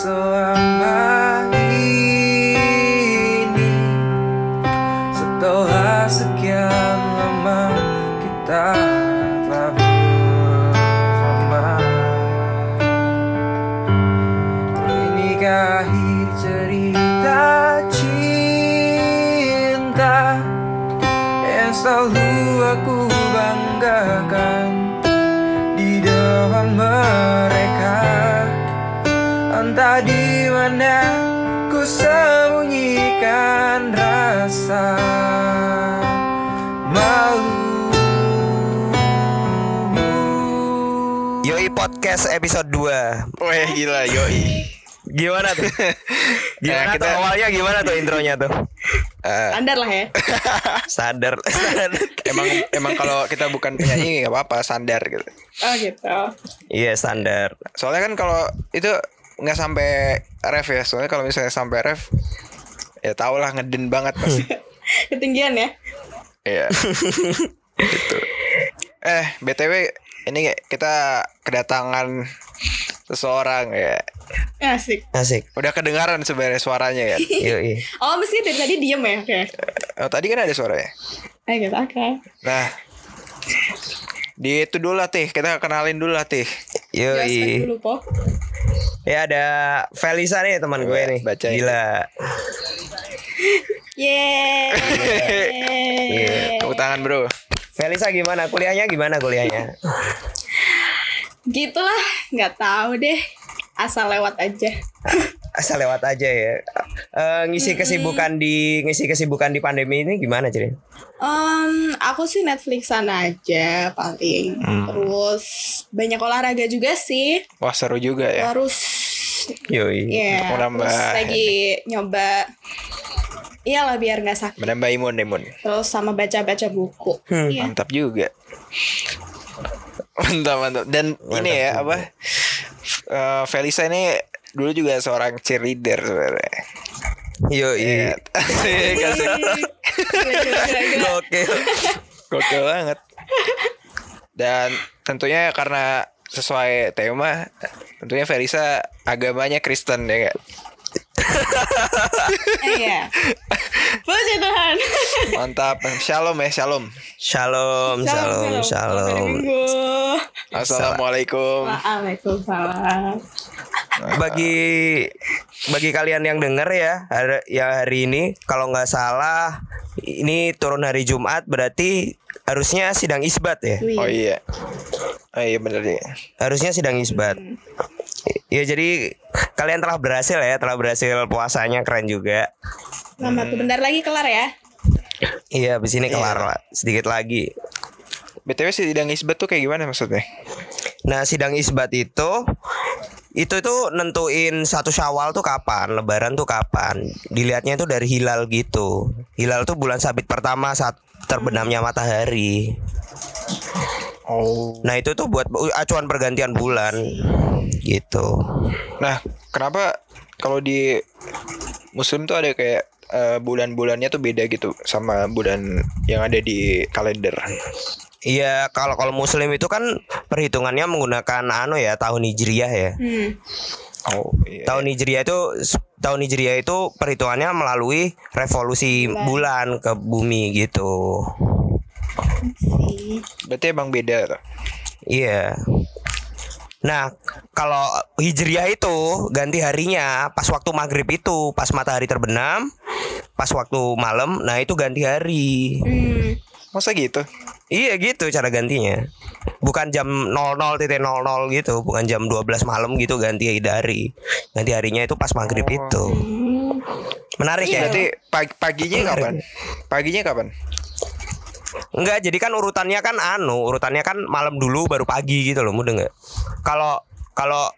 selama Podcast episode 2 Weh gila yoi. Gimana tuh? Gimana Nah, kita- tuh awalnya gimana tuh intronya tuh? Eh, Standar lah ya. Sadar, sadar. emang emang kalau kita bukan penyanyi nggak apa-apa sandar gitu. Oh gitu. Iya standar Soalnya kan kalau itu nggak sampai ref ya. Soalnya kalau misalnya sampai ref ya tau lah ngeden banget pasti. Ketinggian ya. Iya. gitu. Eh, BTW ini kita kedatangan seseorang ya. Asik. Asik Udah kedengaran sebenarnya suaranya ya. Yoi Oh mesti dari tadi diem ya. Oke. Oh, tadi kan ada suaranya. Eh gitu. Oke. Nah, di itu dulu lah Tih, kita kenalin dulu lah Tih. Ya, Yoi dulu po. Ya ada Felisa nih teman gue nih Bacain. Gila Yeay. Tepuk tangan bro. Felisa gimana? Kuliahnya gimana kuliahnya? Gitulah. Nggak tahu deh. Asal lewat aja. Asal lewat aja ya Eh, Ngisi kesibukan di Ngisi kesibukan di pandemi ini gimana Cirin? Um, aku sih Netflixan aja paling. Terus banyak olahraga juga sih. Wah seru juga ya. Terus Yoi ya Untuk menambah terus lagi nyoba Iyalah biar nggak sakit. Menambah imun imun. Terus sama baca-baca buku. Iya. Mantap juga. Mantap mantap. Dan ini ya apa? eh, Felisa ini dulu juga seorang cheerleader sebenarnya. Yoi Iya. Oke Gokil banget. Dan tentunya karena sesuai tema, tentunya Felisa agamanya Kristen ya gak? Iya. Puji Tuhan. Mantap. Shalom ya, shalom. Shalom Shalom Shalom. Assalamualaikum. Waalaikumsalam. bagi bagi kalian yang denger ya hari, ya hari ini kalau nggak salah ini turun hari Jumat berarti harusnya sidang isbat ya Wih. Oh iya. Oh iya bener ya. harusnya sidang isbat ya jadi kalian telah berhasil ya telah berhasil puasanya keren juga Selamat tuh. Bentar lagi kelar ya. iya abis ini kelar lah, sedikit lagi BTW sidang isbat tuh kayak gimana maksudnya? nah sidang isbat itu itu tuh nentuin satu syawal tuh kapan lebaran tuh kapan. Dilihatnya itu dari hilal gitu. Hilal tuh bulan sabit pertama saat terbenamnya matahari. Oh. nah itu tuh buat acuan pergantian bulan gitu. Nah, kenapa kalau di Muslim tuh ada kayak eh, bulan-bulannya tuh beda gitu sama bulan yang ada di kalender? Iya kalau kalau muslim itu kan perhitungannya menggunakan anu ya tahun hijriah ya Hmm. Oh iya. tahun hijriah itu tahun hijriah itu perhitungannya melalui revolusi bulan ke bumi gitu Sih. Berarti emang beda tuh. Iya. Nah, kalau hijriah itu ganti harinya pas waktu maghrib itu, pas matahari terbenam, pas waktu malam, nah itu ganti hari. Hmm. Masa gitu? Iya gitu cara gantinya. Bukan jam 00.00 gitu, bukan jam 12 malam gitu ganti hari. Ganti harinya itu pas maghrib itu. Hmm. Menarik ya? Berarti pag- paginya kapan? Paginya kapan? Enggak, jadi kan urutannya kan anu, urutannya kan malam dulu baru pagi gitu loh, mudah nggak? Kalau kalau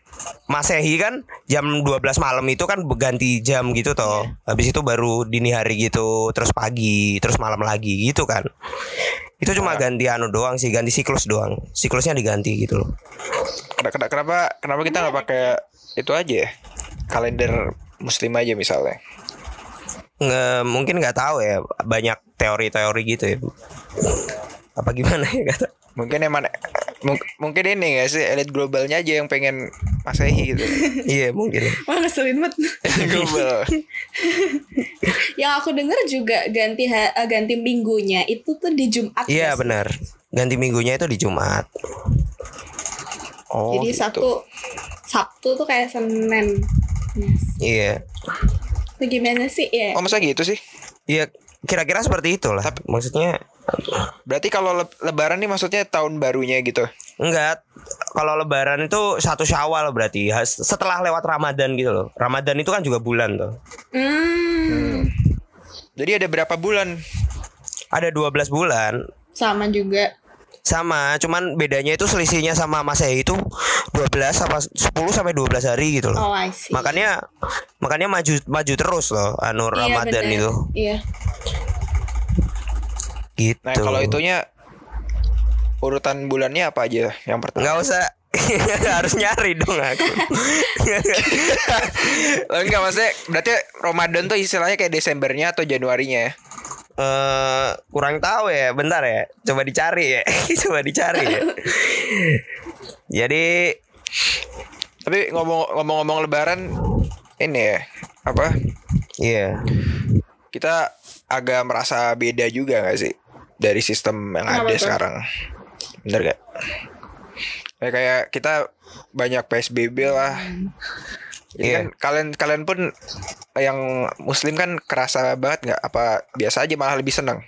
Masehi kan jam 12 malam itu kan ganti jam gitu toh. Habis itu baru dini hari gitu, terus pagi, terus malam lagi gitu kan. Itu cuma ganti anu doang sih, ganti siklus doang. Siklusnya diganti gitu loh. Kenapa kenapa, kenapa kita nggak pakai itu aja ya? Kalender Muslim aja misalnya. Nge, mungkin nggak tahu ya, banyak teori-teori gitu ya. Apa gimana ya kata? Mungkin emang Mung- mungkin ini gak sih elit globalnya aja yang pengen masehi gitu. Iya mungkin. Wah ngeselin banget. Global. Yang aku denger juga ganti eh, ganti minggunya itu tuh di Jumat. Iya sih? benar. Ganti minggunya itu di Jumat. Oh, Jadi gitu. Sabtu Sabtu tuh kayak Senin. Yes. Iya. Bagaimana sih ya? Oh masa gitu sih? Iya kira-kira seperti itulah. Maksudnya Berarti kalau le- lebaran nih maksudnya tahun barunya gitu. enggak kalau lebaran itu satu Syawal berarti setelah lewat Ramadan gitu loh. Ramadan itu kan juga bulan tuh. Hmm, Jadi ada berapa bulan? Ada 12 bulan. sama juga. Sama, cuman bedanya itu selisihnya sama Masehi itu 12 apa 10 sampai 12 hari gitu loh. Oh, I see. Makanya makanya maju maju terus loh anu Iya, Ramadan bener. itu. Iya. Gitu. Nah kalau itunya urutan bulannya apa aja yang pertama? nggak usah harus nyari dong aku. Oh, enggak maksudnya berarti Ramadan tuh istilahnya kayak Desembernya atau Januarinya ya? Eh kurang tahu ya, bentar ya. Coba dicari ya. Coba dicari ya. Jadi Tapi ngomong ngomong-ngomong lebaran ini ya apa? iya. Kita agak merasa beda juga gak sih dari sistem yang Kenapa ada tuh? sekarang? Bener gak? Ya, kayak kita banyak PSBB lah. Jadi Iya. kan kalian kalian pun yang muslim kan kerasa banget nggak apa biasa aja malah lebih seneng.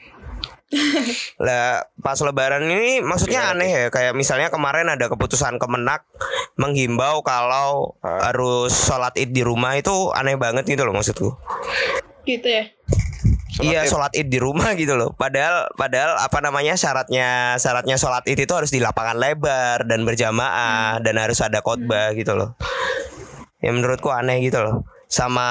Lah pas lebaran ini maksudnya Gimana aneh ya kayak misalnya kemarin ada keputusan Kemenak menghimbau kalau Ah. harus sholat Id di rumah itu aneh banget gitu loh maksudku. Gitu ya. Sholat iya Id. sholat id di rumah gitu loh. Padahal padahal apa namanya syaratnya syaratnya sholat id itu harus di lapangan lebar dan berjamaah dan harus ada khotbah gitu loh. Ya menurutku aneh gitu loh. Sama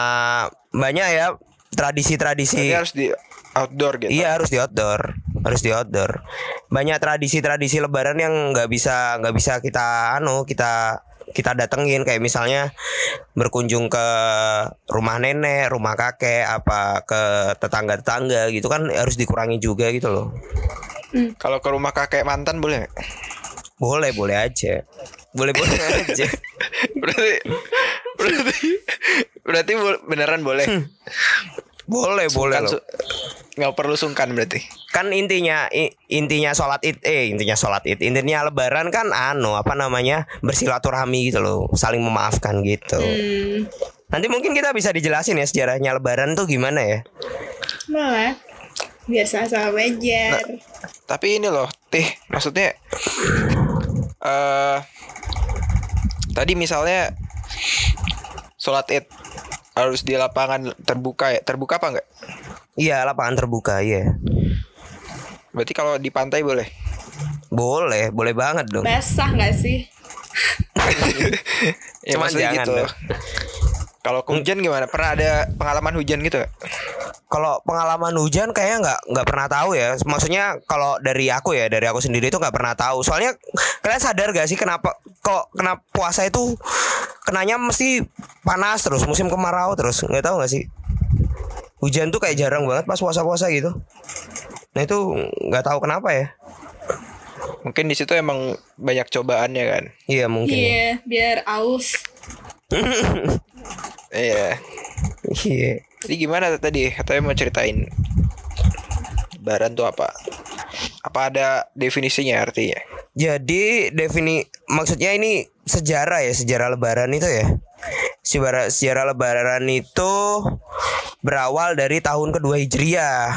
banyak ya tradisi-tradisi. Berarti harus di outdoor gitu. Iya harus di outdoor, harus di outdoor. Banyak tradisi-tradisi Lebaran yang nggak bisa nggak bisa kita anu kita kita datengin kayak misalnya berkunjung ke rumah nenek, rumah kakek, apa ke tetangga-tetangga gitu kan harus dikurangi juga gitu loh. Kalau ke rumah kakek mantan boleh? Boleh boleh aja, boleh boleh aja. berarti berarti berarti beneran boleh. Boleh boleh loh. su- nggak perlu sungkan berarti. kan intinya i- intinya sholat id eh intinya sholat id intinya lebaran kan anu apa namanya bersilaturahmi gitu loh saling memaafkan gitu Hmm. nanti mungkin kita bisa dijelasin ya sejarahnya lebaran tuh gimana ya Malah. Biar sama-sama belajar. Tapi ini loh, teh maksudnya eh tadi misalnya sholat id harus di lapangan terbuka ya terbuka apa enggak? iya lapangan terbuka iya Berarti kalau di pantai boleh. boleh boleh banget dong Basah gak sih? Ya, Cuman jangan gitu. Kalau hujan gimana? Pernah ada pengalaman hujan gitu? Kalau pengalaman hujan kayaknya nggak nggak pernah tahu ya maksudnya kalau dari aku ya dari aku sendiri itu nggak pernah tahu soalnya kalian sadar gak sih kenapa kok kenapa puasa itu kenanya mesti panas terus musim kemarau terus nggak tahu nggak sih hujan tuh kayak jarang banget pas puasa-puasa gitu nah itu nggak tahu kenapa ya Mungkin di situ emang banyak cobaannya kan. iya mungkin ya. Iya, biar aus. Iya. iya Jadi gimana tadi? Katanya mau ceritain Lebaran tuh apa? Apa ada definisinya artinya? Jadi defini maksudnya ini sejarah ya sejarah Lebaran itu ya. Sejarah sejarah Lebaran itu berawal dari tahun kedua Hijriah.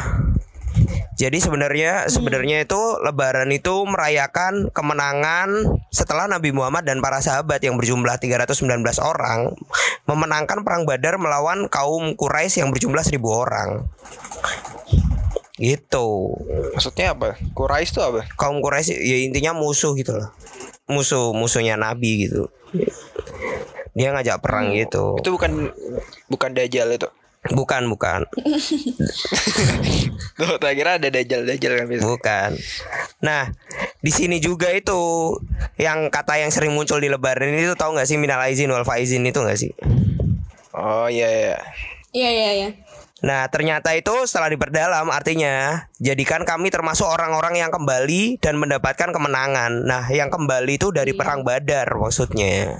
Jadi sebenarnya sebenarnya itu Lebaran itu merayakan kemenangan setelah Nabi Muhammad dan para sahabat yang berjumlah 319 orang memenangkan perang Badar melawan kaum Quraisy yang berjumlah 1000 orang. Gitu Maksudnya apa? Quraisy tuh apa? kaum Quraisy ya intinya musuh gitu loh. Musuh musuhnya Nabi gitu. Dia ngajak perang gitu. Itu bukan bukan dajjal itu. Bukan, bukan. Tuh, tak kira ada dajjal-dajjal kan biasa. Bukan. Nah, di sini juga itu yang kata yang sering muncul di lebaran ini tuh tahu nggak sih minal aizin wal faizin itu nggak sih? Oh iya iya. Iya, iya, iya. Nah, ternyata itu setelah diperdalam artinya jadikan kami termasuk orang-orang yang kembali dan mendapatkan kemenangan. Nah, yang kembali itu dari Iya. perang Badar maksudnya.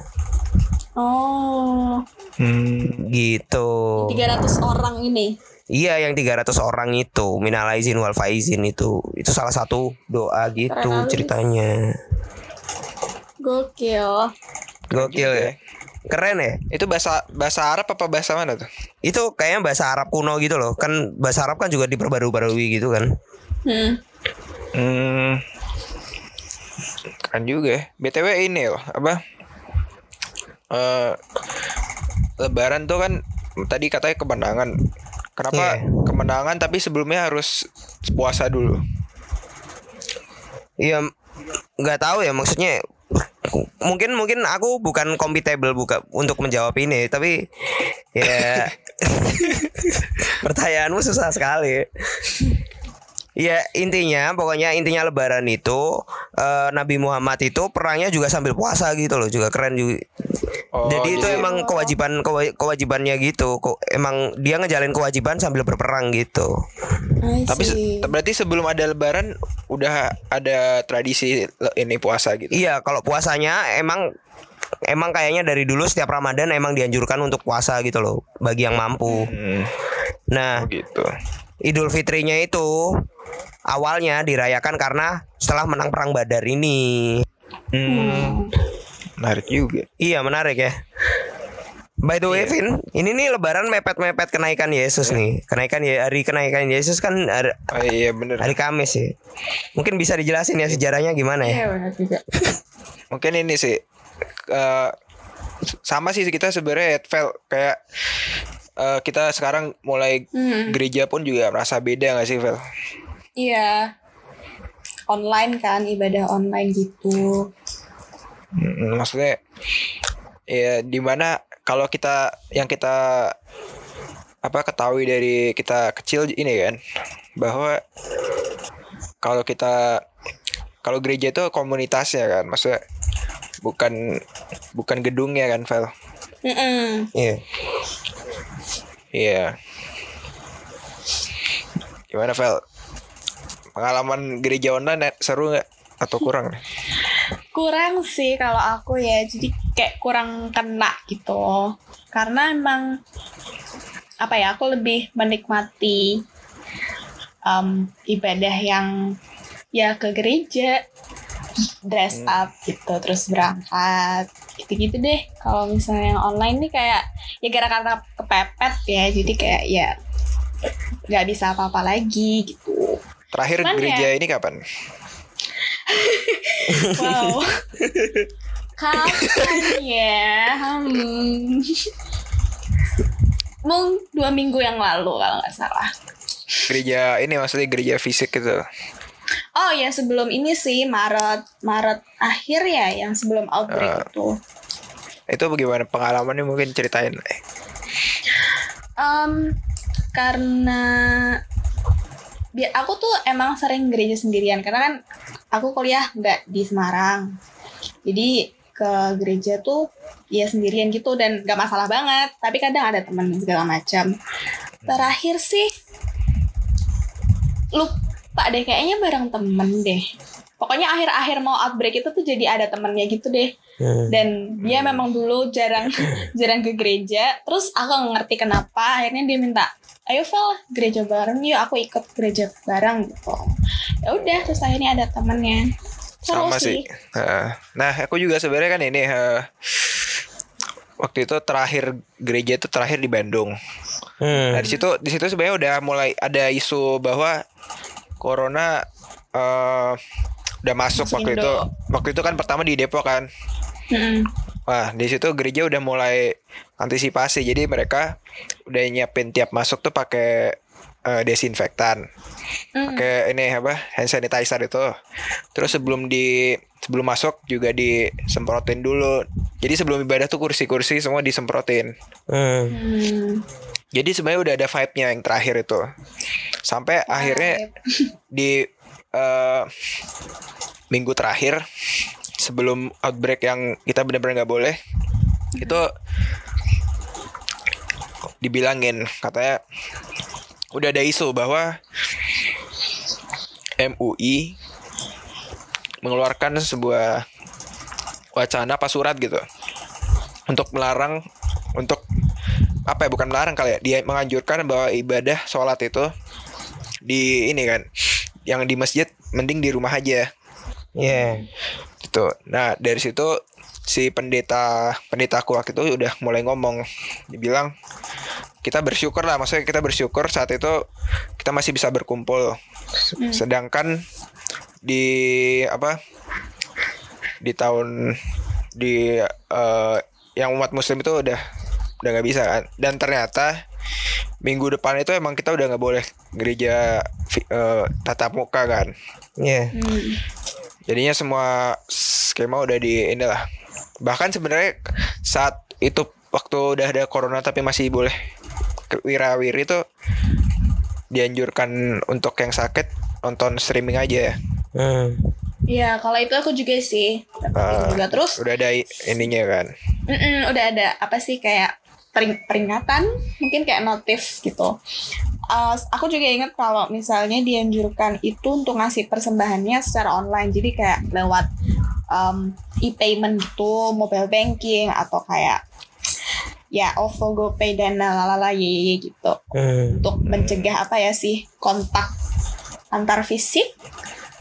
Oh, Hmm. Gitu. 300 orang ini. Iya, yang 300 orang itu minal aizin wal faizin itu. Itu salah satu doa gitu Keren ceritanya. Gokil. Gokil ya. Keren ya? Itu bahasa bahasa Arab apa bahasa mana tuh? Itu kayaknya bahasa Arab kuno gitu loh. Kan bahasa Arab kan juga diperbarui-barui gitu kan. Hmm. Hmm. Keren juga ya. BTW ini loh, apa? Eh lebaran tuh kan tadi katanya kemenangan. Kenapa Iya. kemenangan tapi sebelumnya harus puasa dulu? Iya nggak tahu ya maksudnya mungkin mungkin aku bukan compatible buka untuk menjawab ini tapi ya pertanyaanmu susah sekali Ya intinya pokoknya intinya lebaran itu eh, Nabi Muhammad itu perangnya juga sambil puasa gitu loh juga keren juga. Oh, jadi itu jadi- emang kewajiban kewa- kewajibannya gitu. Ko- emang dia ngejalin kewajiban sambil berperang gitu. Tapi se- berarti sebelum ada lebaran udah ada tradisi ini puasa gitu. Iya, kalau puasanya emang emang kayaknya dari dulu setiap Ramadan emang dianjurkan untuk puasa gitu loh bagi yang mampu. Hmm, Nah, gitu. Idul Fitrinya itu awalnya dirayakan karena setelah menang perang Badar ini. Hmm, menarik juga. Iya, menarik ya. By the way, Iya. Vin, ini nih Lebaran mepet-mepet kenaikan Yesus nih. Kenaikan ya hari kenaikan Yesus kan hari, Oh, iya bener. hari Kamis ya. Mungkin bisa dijelasin ya sejarahnya gimana ya? Iya benar juga. Mungkin ini sih eh, sama sih kita sebenarnya kayak eh, kita sekarang mulai Hmm. gereja pun juga merasa beda gak sih Vel? Iya. Online kan ibadah online gitu. Mm, maksudnya ya di mana kalau kita yang kita apa ketahui dari kita kecil ini kan bahwa kalau kita kalau gereja itu komunitasnya kan maksudnya bukan bukan gedungnya kan Vel Mm-mm. Iya. Iya. Gimana Vel? Pengalaman gereja online eh, seru nggak? Atau kurang Kurang sih kalau aku ya, jadi kayak kurang kena gitu. Karena emang apa ya, aku lebih menikmati um, ibadah yang ya ke gereja, dress up gitu, terus berangkat, gitu-gitu deh. Kalau misalnya yang online nih kayak ya gara-gara kepepet ya, jadi kayak ya nggak bisa apa-apa lagi gitu. terakhir Cuman gereja ya- ini kapan Wow. Kapan ya? Hmm. Mung dua minggu yang lalu kalau nggak salah. gereja ini maksudnya gereja fisik gitu Oh ya sebelum ini sih Maret Maret akhir ya yang sebelum outbreak Ah. itu. itu bagaimana pengalamannya mungkin ceritain. Em, karena biar aku tuh emang sering gereja sendirian karena kan aku kuliah nggak di Semarang. Jadi ke gereja tuh ya sendirian gitu dan nggak masalah banget. Tapi kadang ada teman segala macam. Terakhir sih lupa deh kayaknya bareng temen deh. Pokoknya akhir-akhir mau outbreak itu tuh jadi ada temennya gitu deh. Hmm. dan dia memang dulu jarang jarang ke gereja. Terus aku ngerti kenapa akhirnya dia minta ayo Vel gereja bareng yuk aku ikut gereja bareng gitu. Ya udah terus akhirnya ada temennya. Seru sama sih. Heeh. nah aku juga sebenarnya kan ini eh, waktu itu terakhir gereja itu terakhir di Bandung. Hmm. nah di situ di situ sebenarnya udah mulai ada isu bahwa corona eh, udah masuk waktu Indo. itu waktu itu kan pertama di Depok kan Mm-mm. Wah, di situ gereja udah mulai antisipasi. Jadi mereka udah nyiapin tiap masuk tuh pakai eh, desinfektan. Mm. Pakai ini apa? hand sanitizer itu. Terus sebelum di sebelum masuk juga disemprotin dulu. Jadi sebelum ibadah tuh kursi-kursi semua disemprotin. Hmm. Hmm. Jadi sebenarnya udah ada vibe-nya yang terakhir itu. Sampai akhirnya di eh, minggu terakhir sebelum outbreak yang kita benar-benar nggak boleh itu dibilangin katanya udah ada isu bahwa MUI mengeluarkan sebuah wacana apa surat gitu untuk melarang untuk apa ya bukan melarang kali ya dia menganjurkan bahwa ibadah sholat itu di ini kan yang di masjid mending di rumah aja. Iya. gitu. Nah dari situ si pendeta pendeta aku waktu itu udah mulai ngomong. Dibilang kita bersyukur lah maksudnya kita bersyukur saat itu kita masih bisa berkumpul. Sedangkan di apa di tahun di eh, yang umat muslim itu udah udah nggak bisa kan dan ternyata minggu depan itu emang kita udah nggak boleh gereja eh, tatap muka kan Iya. Hmm. jadinya semua skema udah di inilah bahkan sebenarnya saat itu waktu udah ada corona tapi masih boleh ke- wirawiri itu dianjurkan untuk yang sakit nonton streaming aja ya Hmm. Iya, kalau itu aku juga sih. Itu Ah, juga terus udah ada ininya kan mm-mm, udah ada apa sih kayak peringatan, mungkin kayak notif gitu. Uh, aku juga ingat kalau misalnya dianjurkan itu untuk ngasih persembahannya secara online, jadi kayak lewat um, e-payment gitu, mobile banking atau kayak ya OVO, GoPay dan lalala ye, ye, ye gitu Hmm. untuk mencegah apa ya sih kontak antar fisik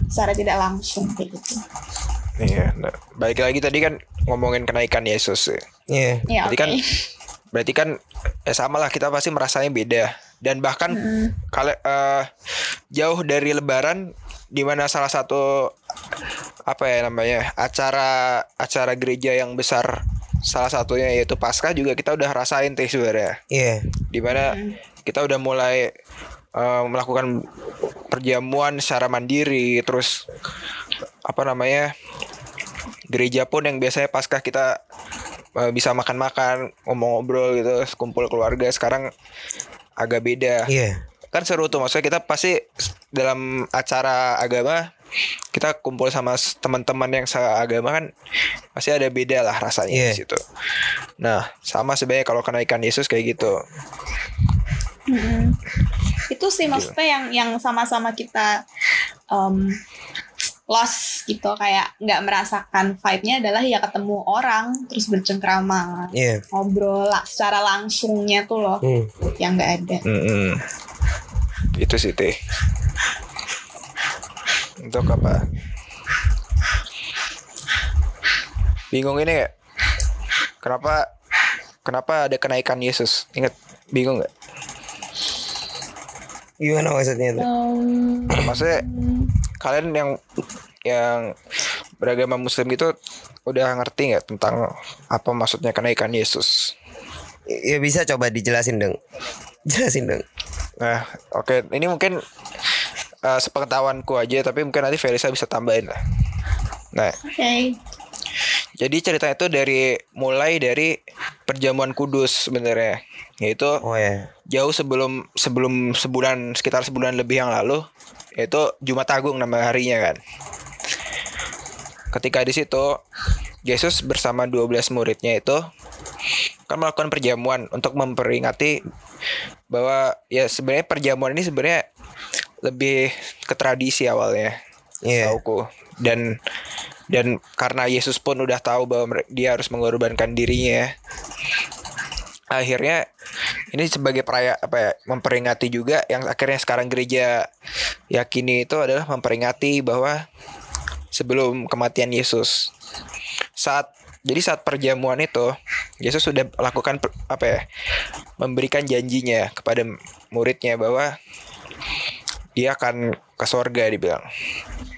secara tidak langsung kayak gitu. iya nah, balik lagi tadi kan ngomongin kenaikan Yesus ya. Iya. Ya, Berarti oke. kan berarti kan ya sama lah kita pasti merasanya beda dan bahkan Mm. kalau eh, jauh dari Lebaran di mana salah satu apa ya namanya acara acara gereja yang besar salah satunya yaitu Paskah juga kita udah rasain teh sebenarnya Iya. di mana Mm. kita udah mulai eh, melakukan perjamuan secara mandiri terus apa namanya gereja pun yang biasanya Paskah kita bisa makan-makan ngomong-ngobrol gitu kumpul keluarga sekarang agak beda Iya. kan seru tuh maksudnya kita pasti dalam acara agama kita kumpul sama teman-teman yang seagama kan pasti ada beda lah rasanya Iya. di situ. Nah, sama sebenarnya kalau kenaikan Yesus kayak gitu. Mm-mm. Itu sih maksudnya yang yang sama-sama kita um, lost gitu kayak nggak merasakan vibe-nya adalah ya ketemu orang terus bercengkrama Iya. ngobrol lah secara langsungnya tuh loh Hmm. yang nggak ada. Mm-mm. Itu sih teh. Untuk apa? Bingung ini ya? Kenapa kenapa ada kenaikan Yesus? Ingat bingung nggak? Gimana maksudnya itu? Um, Maksudnya kalian yang yang beragama Muslim gitu udah ngerti nggak tentang apa maksudnya kenaikan Yesus? Ya bisa coba dijelasin dong. Jelasin dong. Nah, oke, ini mungkin eh, sepengetahuanku aja, tapi mungkin nanti Felisa bisa tambahin lah. Nah, Oke. jadi ceritanya itu dari mulai dari perjamuan kudus sebenarnya, yaitu Oh ya. jauh sebelum sebelum sebulan sekitar sebulan lebih yang lalu, yaitu Jumat Agung nama harinya kan. Ketika di situ Yesus bersama 12 muridnya itu kan melakukan perjamuan untuk memperingati bahwa ya sebenarnya perjamuan ini sebenarnya lebih ke tradisi awalnya Iya. tauku dan dan karena Yesus pun udah tahu bahwa dia harus mengorbankan dirinya akhirnya ini sebagai peraya apa ya memperingati juga yang akhirnya sekarang gereja yakini itu adalah memperingati bahwa sebelum kematian Yesus. Saat jadi saat perjamuan itu Yesus sudah lakukan apa ya memberikan janjinya kepada muridnya bahwa dia akan ke sorga dibilang.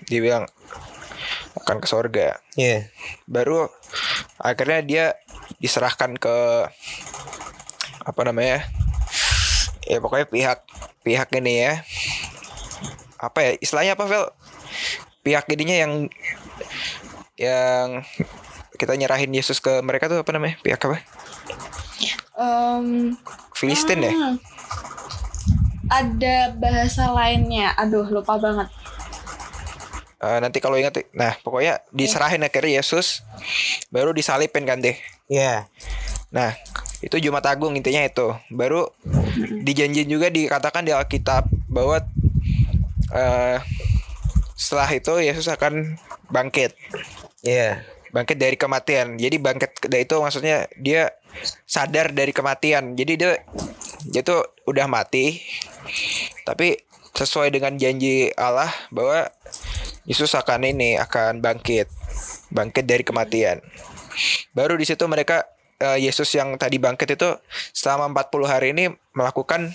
Dibilang akan ke sorga. Iya. baru akhirnya dia diserahkan ke apa namanya ya pokoknya pihak pihak ini ya apa ya istilahnya apa Vel pihak ininya yang yang kita nyerahin Yesus ke mereka tuh apa namanya pihak apa Um, Filistin ya hmm. Ada bahasa lainnya. Aduh, lupa banget. Eh, nanti kalau ingat nah pokoknya diserahin akhirnya Yesus baru disalipin kan deh Iya. Nah, itu Jumat Agung intinya itu. Baru dijanjiin juga dikatakan di Alkitab bahwa eh setelah itu Yesus akan bangkit Iya. bangkit dari kematian jadi bangkit dari itu maksudnya dia sadar dari kematian jadi dia dia tuh udah mati tapi sesuai dengan janji Allah bahwa Yesus akan ini akan bangkit bangkit dari kematian baru di situ mereka eh, Yesus yang tadi bangkit itu selama 40 hari ini melakukan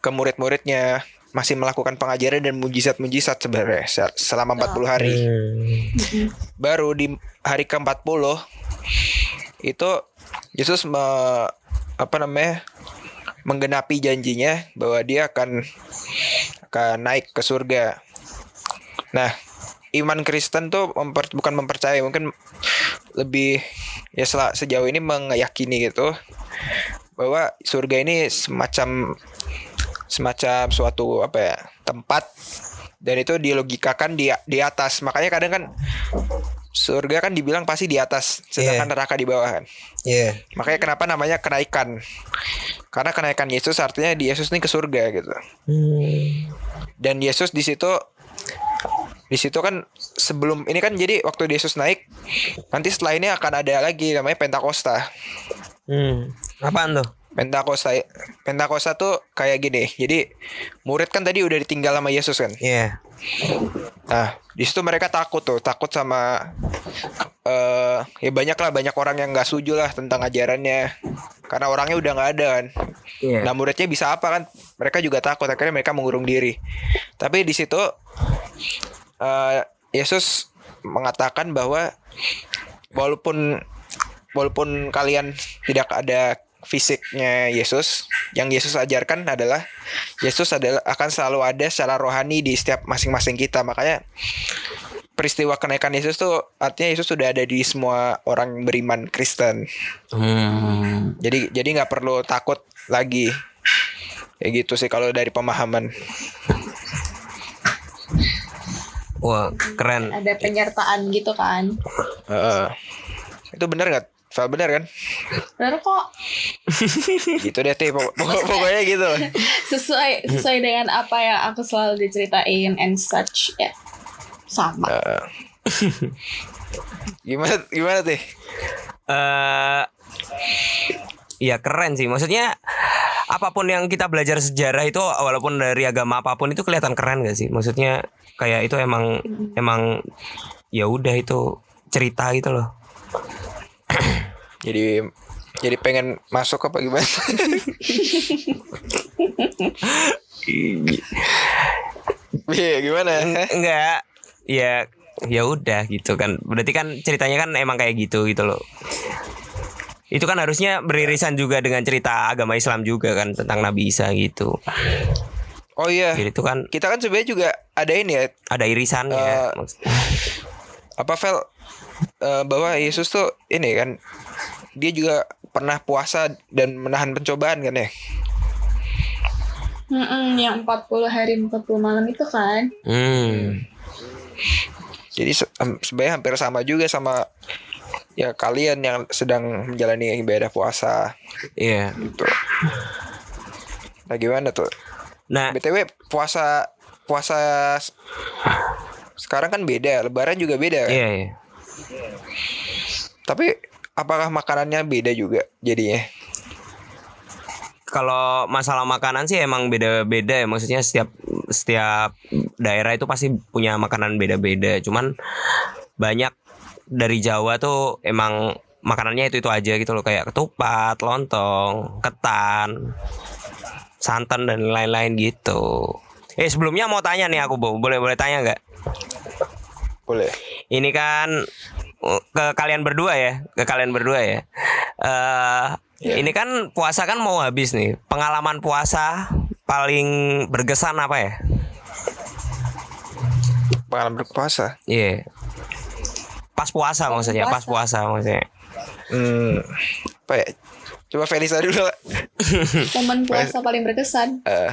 ke murid-muridnya masih melakukan pengajaran dan mujizat-mujizat sebenarnya sel- selama 40 hari Hmm. baru di hari ke-40 itu Yesus me- apa namanya menggenapi janjinya bahwa dia akan akan naik ke surga. Nah, iman Kristen tuh memper- bukan mempercayai, mungkin lebih ya sejauh ini meyakini gitu bahwa surga ini semacam semacam suatu apa ya tempat dan itu dilogikakan di di atas makanya kadang kan surga kan dibilang pasti di atas sedangkan Iya. neraka di bawah kan Iya. makanya kenapa namanya kenaikan karena kenaikan Yesus artinya di Yesus ini ke surga gitu Hmm. dan Yesus di situ di situ kan sebelum ini kan jadi waktu Yesus naik nanti setelah ini akan ada lagi namanya Pentakosta Hmm. Apaan tuh? Pentakosta Pentakosta tuh kayak gini jadi murid kan tadi udah ditinggal sama Yesus kan Iya. Nah, di situ mereka takut tuh, takut sama eh ya banyak lah banyak orang yang nggak setuju lah tentang ajarannya. Karena orangnya udah nggak ada kan. Iya. Nah, muridnya bisa apa kan? Mereka juga takut akhirnya mereka mengurung diri. Tapi di situ eh Yesus mengatakan bahwa walaupun walaupun kalian tidak ada fisiknya Yesus, yang Yesus ajarkan adalah Yesus adalah akan selalu ada secara rohani di setiap masing-masing kita. Makanya peristiwa kenaikan Yesus tuh artinya Yesus sudah ada di semua orang beriman Kristen. Hmm. Jadi jadi nggak perlu takut lagi. Kayak gitu sih kalau dari pemahaman. Wah, keren. Ada penyertaan gitu kan. Heeh. itu benar nggak? Val benar kan? Bener kok gitu deh Teh. Pokok- pokok- pokoknya gitu. sesuai sesuai dengan apa yang aku selalu diceritain and such ya sama. Heeh. gimana gimana Teh? eh ya keren sih. Maksudnya apa pun yang kita belajar sejarah itu walaupun dari agama apa pun itu kelihatan keren gak sih? Maksudnya kayak itu emang emang ya udah itu cerita gitu loh. Jadi jadi pengen masuk apa gimana? Iya gimana? Enggak. Ya ya udah gitu kan. Berarti kan ceritanya kan emang kayak gitu gitu loh. Itu kan harusnya beririsan juga dengan cerita agama Islam juga kan tentang Nabi Isa gitu. Oh iya. Jadi itu kan Kita kan sebenarnya juga ada ini ya ada irisannya. Maksud- apa Vel Eh, bahwa Yesus tuh ini kan dia juga pernah puasa dan menahan pencobaan kan ya. Mm-mm, yang 40 hari 40 malam itu kan. Hmm. Jadi se- sebenarnya hampir sama juga sama ya kalian yang sedang menjalani ibadah puasa Iya. gitu. Nah gimana tuh? Nah, BTW puasa puasa sekarang kan beda, lebaran juga beda kan? iya, iya. Tapi apakah makanannya beda juga jadinya? Kalau masalah makanan sih emang beda-beda ya. Maksudnya setiap setiap daerah itu pasti punya makanan beda-beda. Cuman banyak dari Jawa tuh emang makanannya itu itu aja gitu loh kayak ketupat, lontong, ketan, santan dan lain-lain gitu. Eh sebelumnya mau tanya nih aku Bo. boleh boleh tanya nggak? Boleh. Ini kan uh, ke kalian berdua ya, ke kalian berdua ya. Eh Iya. ini kan puasa kan mau habis nih. Pengalaman puasa paling berkesan apa ya? Pengalaman berpuasa. Iya. Pas puasa maksudnya, pas puasa maksudnya. Hmm, apa ya? Coba Felisa dulu. Momen puasa paling berkesan. Eh,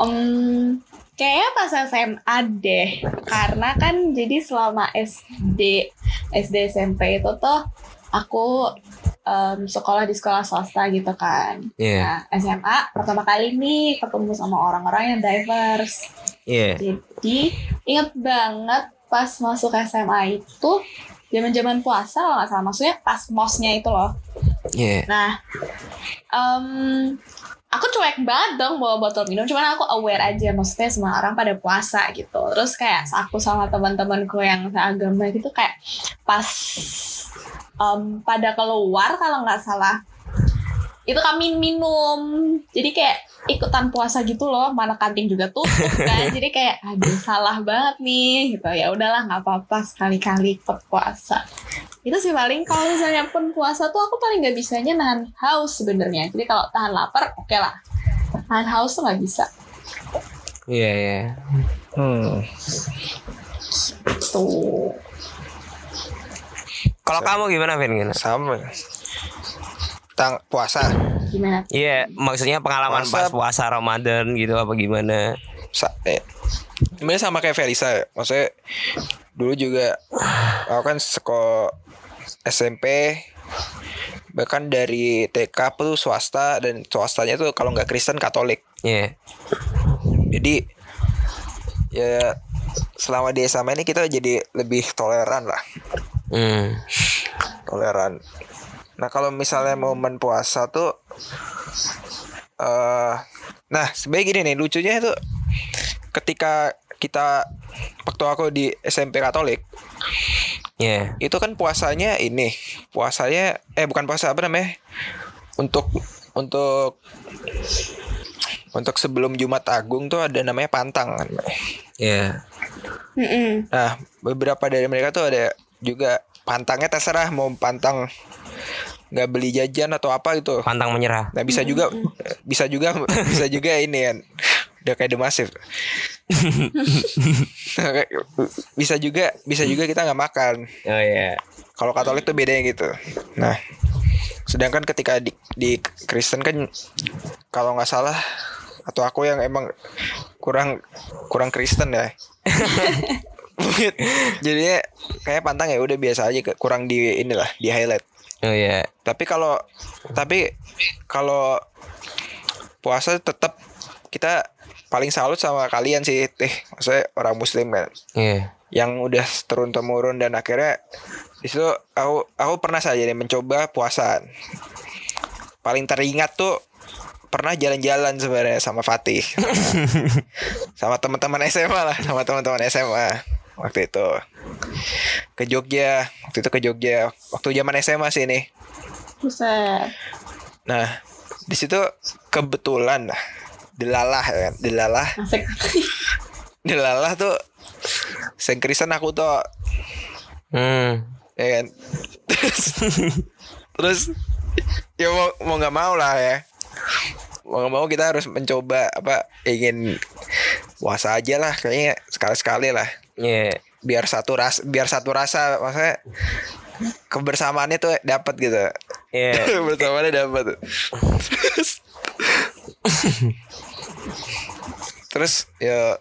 Om kayaknya pas SMA deh. Karena kan jadi selama SD SD SMP itu tuh aku em, sekolah di sekolah swasta gitu kan. Iya. Nah, SMA pertama kali nih ketemu sama orang-orang yang diverse. Iya. Jadi inget banget pas masuk SMA itu zaman-zaman puasa kalau nggak salah maksudnya pas mosnya itu loh. Iya. Nah, em, aku cuek banget dong bawa botol minum, cuman aku aware aja maksudnya semua orang pada puasa gitu. Terus kayak aku sama teman-temanku yang seagama gitu kayak pas em, pada keluar kalau nggak salah itu kami minum jadi kayak ikutan puasa gitu loh mana kantin juga tutup kan jadi kayak aduh salah banget nih gitu ya udahlah nggak apa-apa sekali-kali ikut puasa itu sih paling kalau misalnya pun puasa tuh aku paling nggak bisanya nahan haus sebenarnya jadi kalau tahan lapar oke lah tahan haus tuh nggak bisa Iya, iya. Hmm. tuh Kalau kamu gimana, Vin? Gimana? Sama. Tang puasa. gimana Iya, maksudnya pengalaman Puasa- pas puasa Ramadan gitu apa gimana? Sa eh, sebenarnya sama kayak Felisa ya. Maksudnya dulu juga aku kan sekolah SMP bahkan dari TK tuh swasta dan swastanya tuh kalau nggak Kristen Katolik. Iya. Jadi ya selama di SMA ini kita jadi lebih toleran lah, Hmm. toleran. Nah kalau misalnya momen puasa tuh, eh, nah sebagai gini nih lucunya itu ketika kita waktu aku di SMP Katolik Iya. itu kan puasanya ini puasanya eh bukan puasa apa namanya untuk untuk untuk sebelum Jumat Agung tuh ada namanya pantang kan Iya. Mm-mm. Nah, beberapa dari mereka tuh ada juga pantangnya terserah mau pantang nggak beli jajan atau apa gitu. Pantang menyerah. Nah, bisa juga bisa juga bisa juga ini kan. Udah kayak demasif. Nah, bisa juga bisa juga kita nggak makan. Oh iya. Kalau Katolik tuh bedanya gitu. Nah, sedangkan ketika di, di Kristen kan kalau nggak salah atau aku yang emang kurang kurang Kristen ya. Jadinya kayak pantang ya udah biasa aja kurang di inilah di highlight. Oh iya. Tapi kalau tapi kalau puasa tetap kita paling salut sama kalian sih, teh. Maksudnya orang muslim kan Iya. yang udah turun temurun dan akhirnya di situ aku aku pernah saja nih mencoba puasa. Paling teringat tuh pernah jalan-jalan sebenarnya sama Fatih. sama teman-teman SMA lah, sama teman-teman SMA waktu itu. Ke Jogja, waktu itu ke Jogja. Waktu zaman SMA sih nih. Buset. Nah, di situ kebetulan lah delalah ya kan, delalah Asik. delalah tuh sengkrisan aku tuh Hmm. ya kan terus terus ya mau mau nggak mau lah ya mau nggak mau kita harus mencoba apa ingin puasa aja lah kayaknya sekali sekali lah Iya. biar satu ras biar satu rasa maksudnya kebersamaannya tuh dapat gitu Iya. bersamaannya dapat terus ya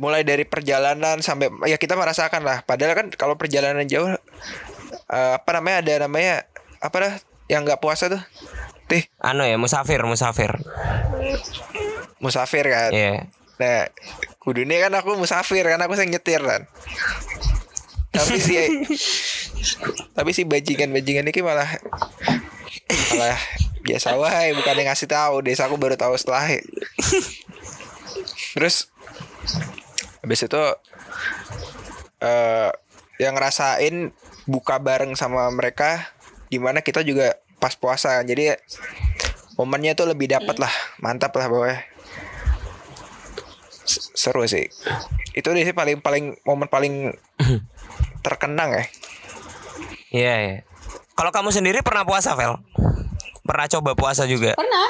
mulai dari perjalanan sampai ya kita merasakan lah padahal kan kalau perjalanan jauh eh, apa namanya ada namanya apa dah yang nggak puasa tuh tih Anu ya, musafir, musafir. musafir kan Iya. nah kudunya kan aku musafir kan aku sing nyetir kan tapi si tapi si bajingan bajingan ini malah malah biasa wae bukan yang ngasih tahu. Desa aku baru tahu setelah terus habis itu eh yang ngerasain buka bareng sama mereka di mana kita juga pas puasa kan. jadi momennya tuh lebih dapat lah mantap lah bawah seru sih itu deh sih paling paling momen paling terkenang ya Iya, iya. Kalau kamu sendiri pernah puasa, Vel? Pernah coba puasa juga? Pernah.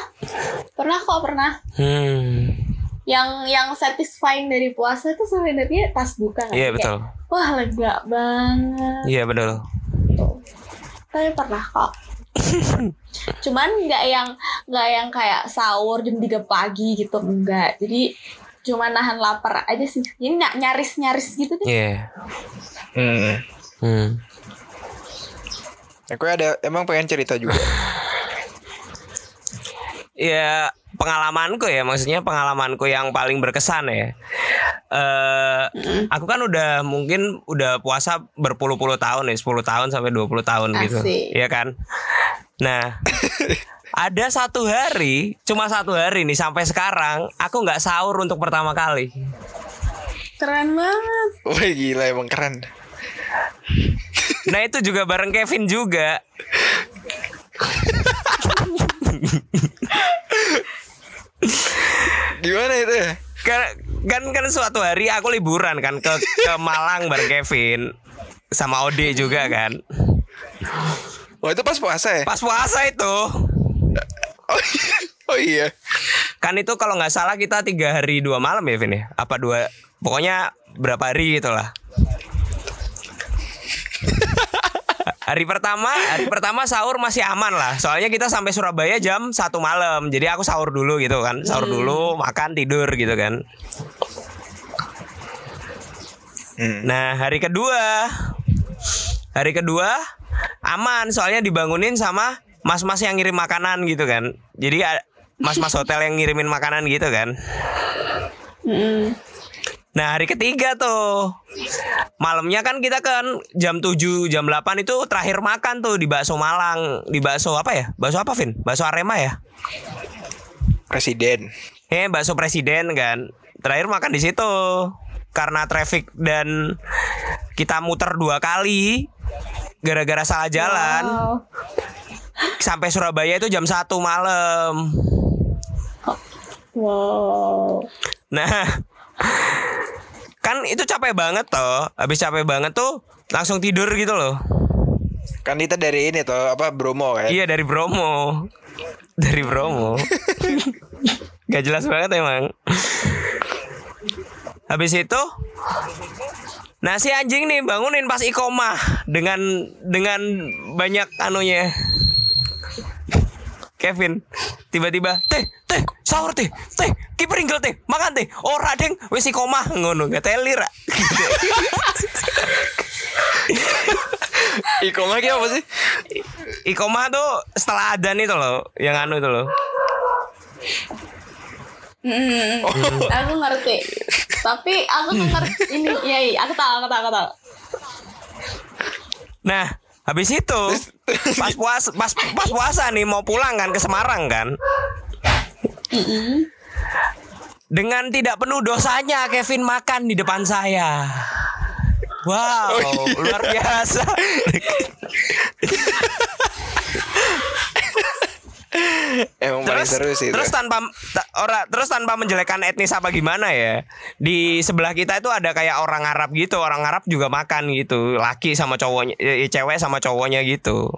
Pernah kok, pernah. Hmm. Yang yang satisfying dari puasa itu sebenarnya pas buka nggak Iya, sih? betul. Kayak, Wah, lega banget. Iya, betul. Tapi pernah kok. Cuman nggak yang nggak yang kayak sahur jam 3 pagi gitu enggak. Jadi cuma nahan lapar aja sih. Ini nggak nyaris-nyaris gitu deh. Iya. hmm. Hmm. Aku ada emang pengen cerita juga. ya pengalamanku ya maksudnya pengalamanku yang paling berkesan ya eh aku kan udah mungkin udah puasa berpuluh-puluh tahun ya 10 tahun sampai 20 tahun gitu Asik. ya kan nah ada satu hari cuma satu hari nih sampai sekarang aku nggak sahur untuk pertama kali Keren banget. Wah gila emang keren. nah itu juga bareng Kevin juga Gimana itu? kan kan kan suatu hari aku liburan kan ke ke Malang bareng Kevin sama Ode juga kan Oh itu pas puasa ya? pas puasa itu Oh, oh iya. kan itu kalau nggak salah kita tiga hari dua malam ya Vin ya? Apa dua pokoknya berapa hari gitu lah. Hari pertama hari pertama sahur masih aman lah. Soalnya kita sampai Surabaya jam satu malam. Jadi aku sahur dulu gitu kan. Sahur dulu makan tidur gitu kan. Hmm. nah hari kedua hari kedua aman. Soalnya dibangunin sama mas-mas yang ngirim makanan gitu kan jadi mas-mas hotel yang ngirimin makanan gitu kan. Nah hari ketiga tuh Malamnya kan kita kan jam 7 jam 8 itu terakhir makan tuh di bakso Malang Di bakso apa ya? Bakso apa Vin? Bakso Arema ya? Presiden. Eh bakso presiden kan Terakhir makan di situ Karena traffic dan kita muter dua kali Gara-gara salah jalan Wow. Sampai Surabaya itu jam 1 malam Wow. Nah, kan itu capek banget toh. Habis capek banget tuh langsung tidur gitu loh. Kan kita dari ini tuh apa Bromo kan? Iya dari Bromo. Dari Bromo. Gak jelas banget emang. Habis itu Nah si anjing nih bangunin pas ikomah dengan dengan banyak anunya. Kevin tiba-tiba teh teh sahur teh teh kipringgel teh makan teh ora deng wis ikomah ngono gak telir Ra. Iko lagi apa sih? ikomah tuh setelah adan itu loh yang anu itu loh Mm, Oh. aku ngerti. Tapi aku tuh ngerti ini. Iya, iya, aku tahu, aku tahu, aku tahu. Nah, habis itu pas puas pas pas puasa nih mau pulang kan ke Semarang kan. Dengan tidak penuh dosanya Kevin makan di depan saya. Wow, luar biasa. Emang paling terus seru sih itu. terus tanpa ta- ora terus tanpa menjelekkan etnis apa gimana ya di sebelah kita itu ada kayak orang Arab gitu orang Arab juga makan gitu laki sama cowoknya eh, cewek sama cowoknya gitu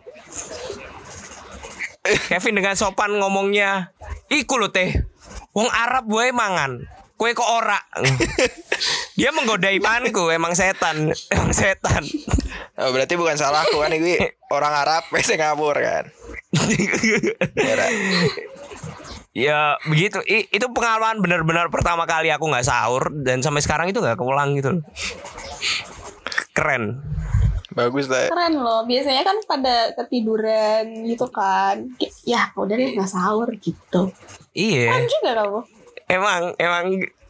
Kevin dengan sopan ngomongnya iku lo teh wong Arab gue mangan kue kok ora dia menggoda imanku emang setan emang setan Oh, berarti bukan salahku kan ini orang Arab pasti ngabur kan. Ya, begitu I- itu pengalaman benar-benar pertama kali aku nggak sahur dan sampai sekarang itu nggak keulang gitu. Keren. Bagus lah. Keren loh. Biasanya kan pada ketiduran gitu kan. Ya, udah deh nggak sahur gitu. Iya. Keren juga kamu. Emang emang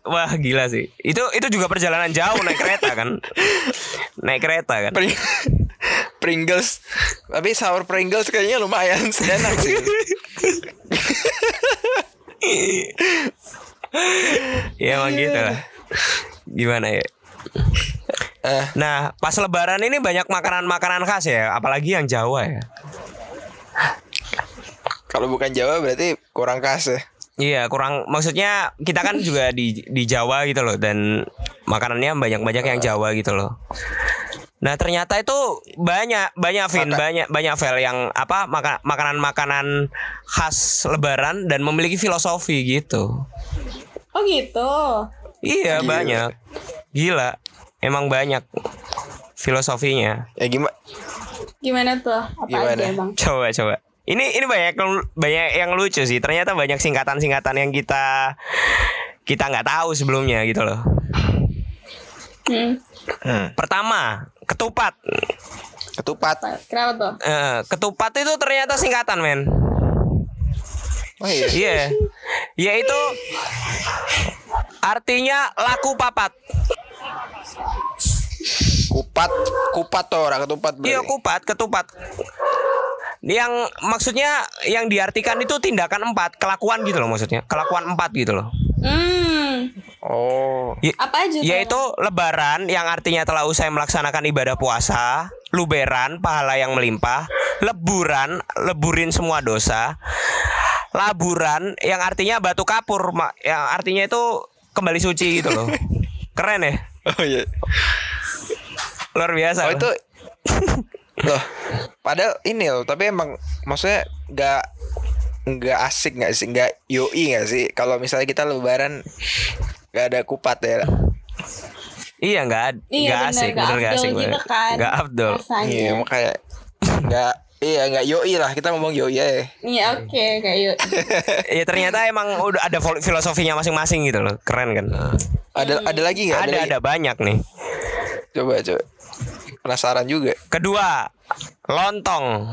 wah gila sih. Itu itu juga perjalanan jauh naik kereta kan. Naik kereta kan. Pring- Pringles. Tapi sahur Pringles kayaknya lumayan enak sih. Ya emang gitu lah. Gimana ya? Eh, Nah, pas lebaran ini banyak makanan-makanan khas ya, apalagi yang Jawa ya. kalau bukan Jawa berarti kurang khas ya. Iya kurang maksudnya kita kan juga di di Jawa gitu loh dan makanannya banyak-banyak yang Jawa gitu loh. Nah ternyata itu banyak banyak Vin Maka- banyak banyak Vel yang apa maka- makanan-makanan khas Lebaran dan memiliki filosofi gitu. Oh gitu. Iya Gila. banyak gila emang banyak filosofinya. Ya gimana? Gimana tuh? Apa Gimana? aja bang? Coba coba. Ini ini banyak yang- banyak yang lucu sih. Ternyata banyak singkatan-singkatan yang kita kita nggak tahu sebelumnya gitu loh. Hmm. Hmm. Pertama, ketupat. Ketupat. Kenapa tuh? Eh, ketupat itu ternyata singkatan men. Oh iya. Iya. Yaitu artinya laku papat. Kupat, kupat tuh orang ketupat. Iya kupat, ketupat. Yang maksudnya yang diartikan itu tindakan empat, kelakuan gitu loh maksudnya. Kelakuan empat gitu loh. Hmm. Oh. Ya- Apa aja? tuh? Yaitu lebaran yang artinya telah usai melaksanakan ibadah puasa, luberan pahala yang melimpah, leburan leburin semua dosa, laburan yang artinya batu kapur, yang artinya itu kembali suci gitu loh. Keren ya? Oh iya. Luar biasa. Oh loh. itu loh. Padahal ini loh, tapi emang maksudnya nggak nggak asik nggak sih, nggak yoi nggak sih? Kalau misalnya kita lebaran nggak ada kupat ya. Iya nggak Iya, nggak asik, nggak bener nggak asik, gitu bener. kan. nggak afdol. Rasanya. Iya makanya nggak iya nggak yoi lah kita ngomong yoi ya. Iya oke kayak yuk. Ya ternyata emang udah ada filosofinya masing-masing gitu loh, keren kan? Ada ada lagi nggak? Ada lagi? ada banyak nih. Coba coba. Penasaran juga. Kedua, lontong.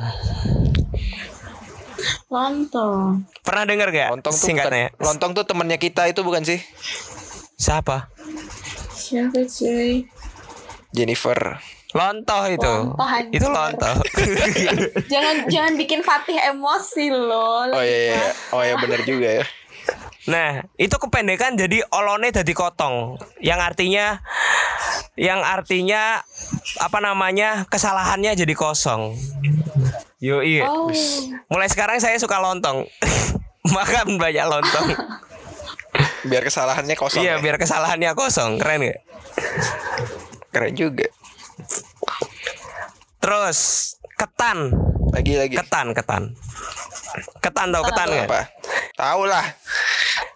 Lontong. Pernah denger gak Lontong tuh singkatnya? bukan- lontong tuh temannya kita itu bukan sih? Siapa? Siapa cuy? Jennifer. Lontoh itu. Lontoh, anjir. itu lontoh. jangan jangan bikin Fatih emosi loh. Oh iya iya. Oh iya benar juga ya. nah, itu kependekan jadi olone jadi kotong. Yang artinya yang artinya apa namanya? kesalahannya jadi kosong. Yo iya. Oh. Mulai sekarang saya suka lontong. Makan banyak lontong. Biar kesalahannya kosong. iya, ya. biar kesalahannya kosong. Keren gak? Keren juga. Terus ketan, Lagi lagi. ketan, ketan. Ketan tau ketan nggak? Apa? Tahu lah.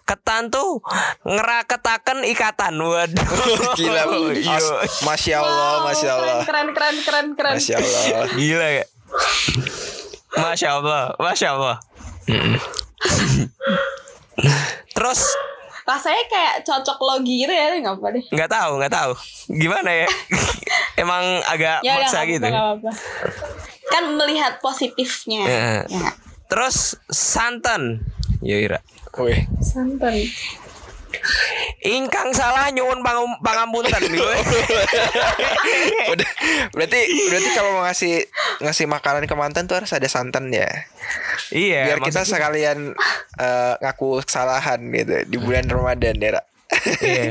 Ketan tuh ngeraketaken ikatan. Waduh. Gila. Iya. As- Masya Allah, Wow, Masya Allah. Keren keren keren keren. Masya Allah. Gila ya. Masya Allah, Masya Allah. Terus Rasanya kayak cocok logi gitu ya, nggak apa deh. nggak tahu, nggak tahu. Gimana ya? Emang agak Ya maksa gitu. nggak apa-apa. Kan melihat positifnya. Ya. Ya. Terus santan. Yo Ira. Wih. Santan. Ingkang salah nyuwun pangum- pangampunten. Udah, berarti berarti kalau mau ngasih ngasih makanan ke mantan tuh harus ada santan ya. iya. Biar kita sekalian eh, ngaku kesalahan gitu di bulan Ramadan ya. Iya.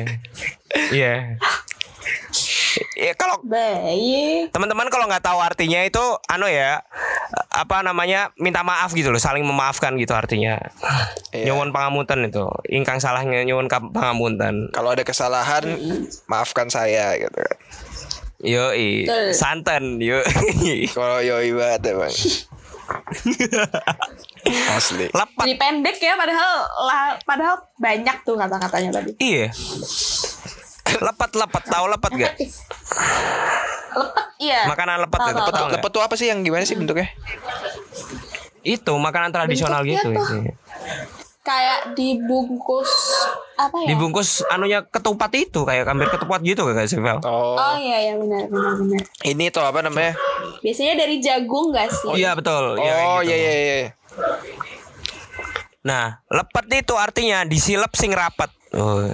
Iya. Ya kalau Baik. teman-teman kalau nggak tahu artinya itu anu ya apa namanya minta maaf gitu loh saling memaafkan gitu artinya Iya. nyuwun pangapunten itu ingkang salahnya nyuwun pangapunten Kalau ada kesalahan, maafkan saya gitu kan. yo Betul. santen yo Kalau yoi banget emang. Asli. lepat Jadi pendek ya padahal lah, padahal banyak tuh kata-katanya tadi. iya lepat lepat tahu lepat gak Lepet iya. makanan lepat Tahu, itu tahu, tahu tahu. nggak? Lepet tuh apa sih yang gimana sih bentuknya? itu makanan tradisional Bentuknya gitu tuh. itu. Kayak dibungkus apa ya? dibungkus anunya ketupat itu kayak hampir ketupat gitu gak sih Vel? Oh, Oh iya iya benar benar benar. ini tuh apa namanya? Biasanya dari jagung gak sih? Iya betul. Iya, kayak Oh gitu. iya iya iya. Nah, lepet itu artinya disilep sing rapat. Oh.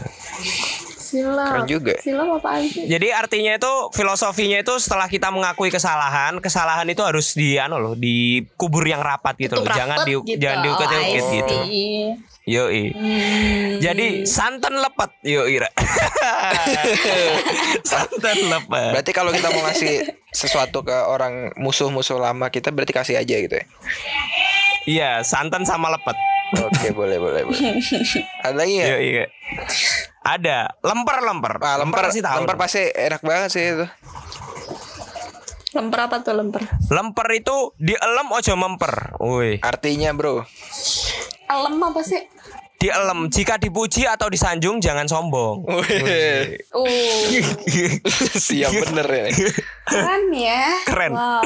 Silap. Keren juga. Silap apaan sih? Jadi artinya itu filosofinya itu setelah kita mengakui kesalahan, kesalahan itu harus di anu loh, dikubur yang rapat gitu loh. Jangan di gitu. jangan diukit-ukit Oh, gitu. Yoi. Hmm. Jadi santan lepet, yo Ira. santan lepet. Berarti kalau kita mau ngasih sesuatu ke orang musuh-musuh lama kita berarti kasih aja gitu ya. Iya, santan sama lepet. Oke, boleh boleh boleh. Ada lagi ya? Yoi. Ada lemper-lemper. Ah, lemper, pasti tahu. lemper pasti enak banget sih itu. Lemper apa tuh lemper? Lemper itu dielem ojo memper. Woi. Artinya, Bro. Elem apa sih? Dielem jika dipuji atau disanjung jangan sombong. Wih, Uh, siap bener ya. keren ya. Keren. Wow.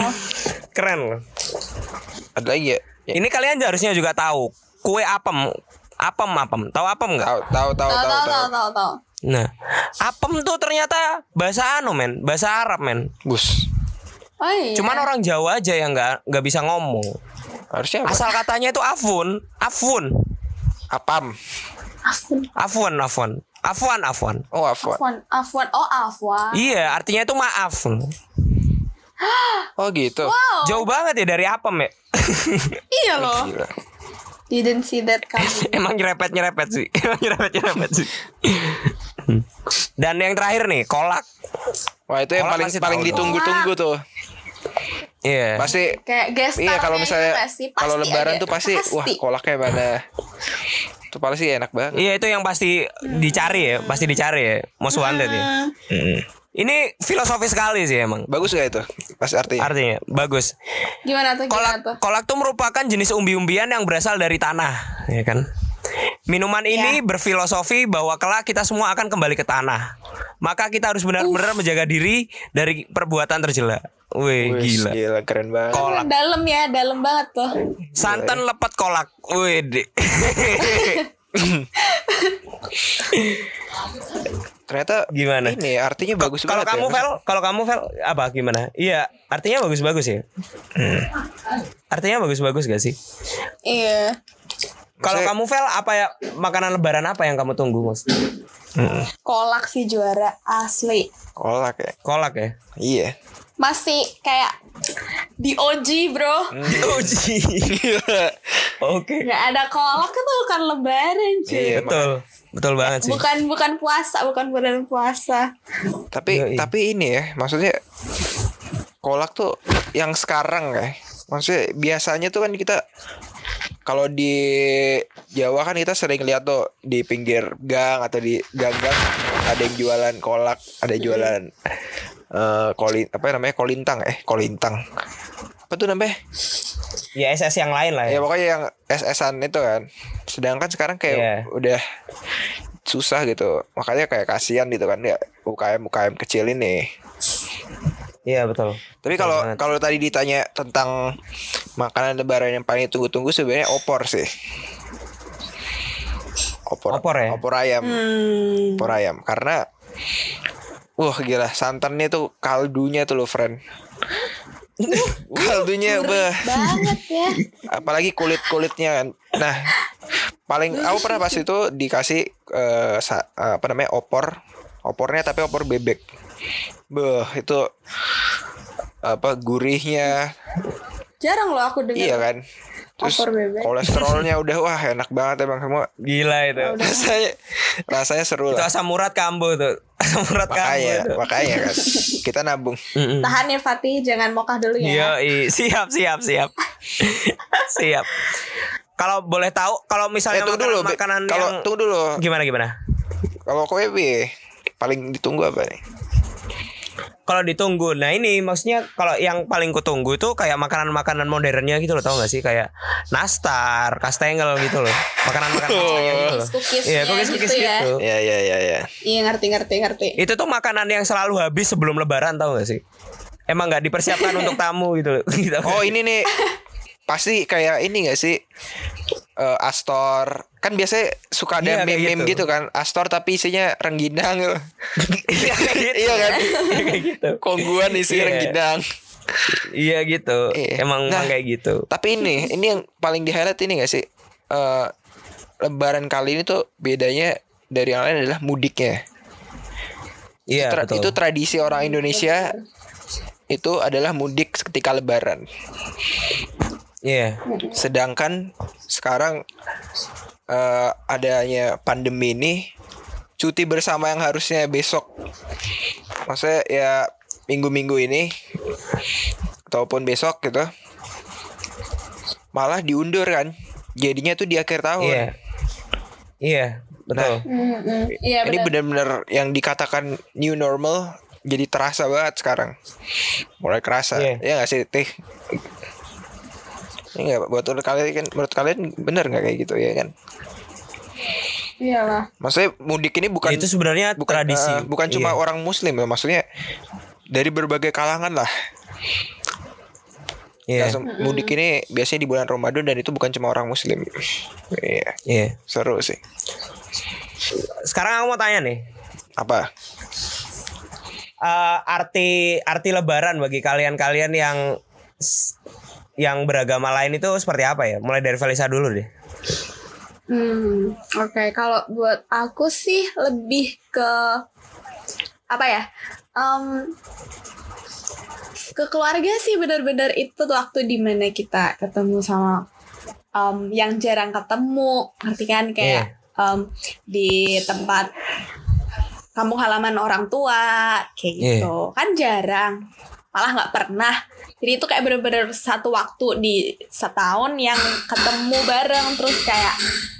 Keren loh. Ada lagi ya? Ya, Ini kalian harusnya juga tahu kue apem. Apem apem. Tahu apem nggak? Tahu tahu tahu Tahu tahu tahu. Nah, apem tuh ternyata bahasa anu men, bahasa Arab men. Bus. Oh Oh iya. Cuman orang Jawa aja yang nggak nggak bisa ngomong. Harusnya apa? Asal katanya itu afun, afun, Apam. Afwan. afwan, afwan, afwan, afwan. Oh, Afwan. Afwan. Afwan. Oh Afwan. Iya, artinya itu maaf. Oh, gitu. Jauh banget ya dari apem ya. Iya loh. Gila. Didn't see that coming. Emang nyerepet nyerepet sih. Emang nyerepet nyerepet sih. Dan yang terakhir nih, kolak. Wah, itu yang Kolak paling paling ditunggu-tunggu tuh. Iya. Pasti Kayak guest Iya kalau misalnya kalau Pasti lebaran ada. tuh pasti, wah kolaknya mana? Itu pasti enak banget. Iya itu yang pasti dicari ya, pasti dicari ya. Most wanted ya. Hmm. Ini filosofis sekali sih emang. Bagus gak itu? Pas artinya. Artinya bagus. Gimana tuh? Gimana Kolak tuh? kolak tuh merupakan jenis umbi-umbian yang berasal dari tanah, ya kan? Minuman ini berfilosofi bahwa kelak kita semua akan kembali ke tanah. Maka kita harus benar-benar menjaga diri dari perbuatan tercela. Wih, Wih, gila. gila keren banget. Kolak. Dalam ya, dalam banget tuh. Santan lepet kolak. Wih. Ternyata Gimana? Ini artinya bagus Kalau kamu ya. Vel, kalau kamu Vel apa gimana? Iya, artinya bagus-bagus ya. Artinya bagus-bagus gak sih? Iya. Kalau kamu Vel apa ya makanan lebaran apa yang kamu tunggu, Mas? Kolak sih juara asli. Kolak ya. Kolak ya. Iya. Masih kayak di OG bro. Uji. Oke. Nggak ada kolak itu bukan lebaran cuy. Iya, Betul. Betul banget sih. Bukan bukan puasa, bukan bulan puasa. Tapi Yoi. tapi ini ya, maksudnya kolak tuh yang sekarang ya. Maksudnya biasanya tuh kan kita kalau di Jawa kan kita sering lihat tuh di pinggir gang atau di gang-gang ada yang jualan kolak, ada yang jualan eh kolin apa namanya kolintang eh kolintang. Apa tuh namanya? Ya SS yang lain lah Ya ya. pokoknya yang SS-an itu kan. Sedangkan sekarang kayak Iya. udah susah gitu. Makanya kayak kasihan gitu kan ya UKM UKM kecil ini. Iya, betul. Tapi kalau kalau tadi ditanya tentang makanan lebaran yang paling tunggu-tunggu sebenarnya opor sih. Opor. Opor ya? Opor ayam. Hmm. Opor ayam karena Wah gila. Santannya tuh kaldunya tuh loh friend. Kaldunya beh. Banget ya. apalagi kulit kulitnya kan. Nah paling aku pernah pas itu dikasih eh, sa- eh, apa namanya opor. Opornya tapi opor bebek. Beh itu apa gurihnya. Jarang loh aku dengar. iya kan terus kolesterolnya udah wah enak banget emang semua Gila itu. rasanya rasanya seru Itu lah asam urat kambuh tuh. Asam urat kambuh. makanya itu. makanya kan kita nabung. Tahan ya Fatih, jangan mokah dulu Iya, ya. i- siap, siap, siap, siap. Kalau boleh tahu, kalau eh misalnya tunggu dulu Be. makanan, makanan kalau yang tunggu dulu gimana gimana? kalau kowe Be, paling ditunggu apa nih Kalau ditunggu, nah ini maksudnya kalau yang paling kutunggu itu kayak makanan-makanan modernnya gitu loh, tau gak sih kayak nastar, kastengel gitu loh, makanan-makanan gitu loh. Iya, cookies-cookies gitu ya. gitu. ya ya ya ya Iya ngerti ngerti ngerti. Itu tuh makanan yang selalu habis sebelum lebaran tau gak sih? Emang nggak dipersiapkan untuk tamu gitu loh. Gitu. Oh ini nih pasti kayak ini gak sih Eh, Astor kan biasanya suka Iya, ada kayak meme-meme gitu. gitu. kan Astor tapi isinya rengginang gitu. Iya gitu. Iya kan? kayak gitu. Kongguan isi Iya. rengginang Iya gitu. Iya. Emang Nah, emang kayak gitu. tapi ini ini yang paling di highlight ini gak sih Eh, Lebaran kali ini tuh bedanya dari yang lain adalah mudiknya Iya Tra- betul. itu tradisi orang Indonesia itu adalah mudik ketika Lebaran Iya. Sedangkan sekarang eh, adanya pandemi ini cuti bersama yang harusnya besok. Maksudnya ya minggu-minggu ini ataupun besok gitu. Malah diundur kan. Jadinya tuh di akhir tahun. Iya. Iya, betul. Mm-mm. Iya Ini benar. benar-benar yang dikatakan new normal jadi terasa banget sekarang. Mulai kerasa. Iya. Ya nggak sih, Teh? Ini nggak buat menurut kalian kan menurut kalian benar nggak kayak gitu ya kan? Iyalah. Maksudnya mudik ini bukan itu sebenarnya bukan tradisi. eh, bukan cuma Iya. orang muslim ya, maksudnya dari berbagai kalangan lah. Iya. Nah, sem- mudik ini biasanya di bulan Ramadan dan itu bukan cuma orang muslim. Iya, Iya. seru sih. Sekarang aku mau tanya nih. Apa? eh, arti arti lebaran bagi kalian-kalian yang yang beragama lain itu seperti apa ya? Mulai dari Felisa dulu deh. Hmm, oke. Kalau buat aku sih lebih ke apa ya? Em, ke keluarga sih benar-benar itu waktu di mana kita ketemu sama em, yang jarang ketemu, ngerti kan kayak em, di tempat kampung halaman orang tua kayak Iya. gitu kan jarang malah nggak pernah jadi itu kayak bener-bener satu waktu di setahun yang ketemu bareng terus kayak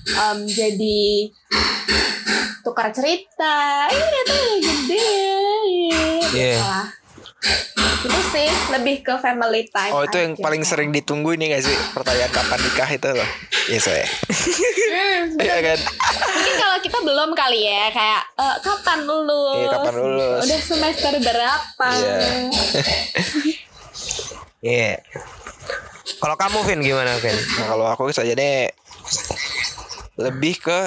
em, jadi tukar cerita ini ternyata gede gitu Iya. lah itu sih lebih ke family time Oh itu yang aja, paling kayak. sering ditunggu ini gak sih pertanyaan kapan nikah itu loh. Iya saya. Hmm, Iya kan. mungkin kalau kita belum kali ya kayak eh, kapan lulus Iya, kapan lulus. udah semester berapa Iya. Iya. Kalau kamu Vin gimana Vin? Nah, kalau aku saja nih lebih ke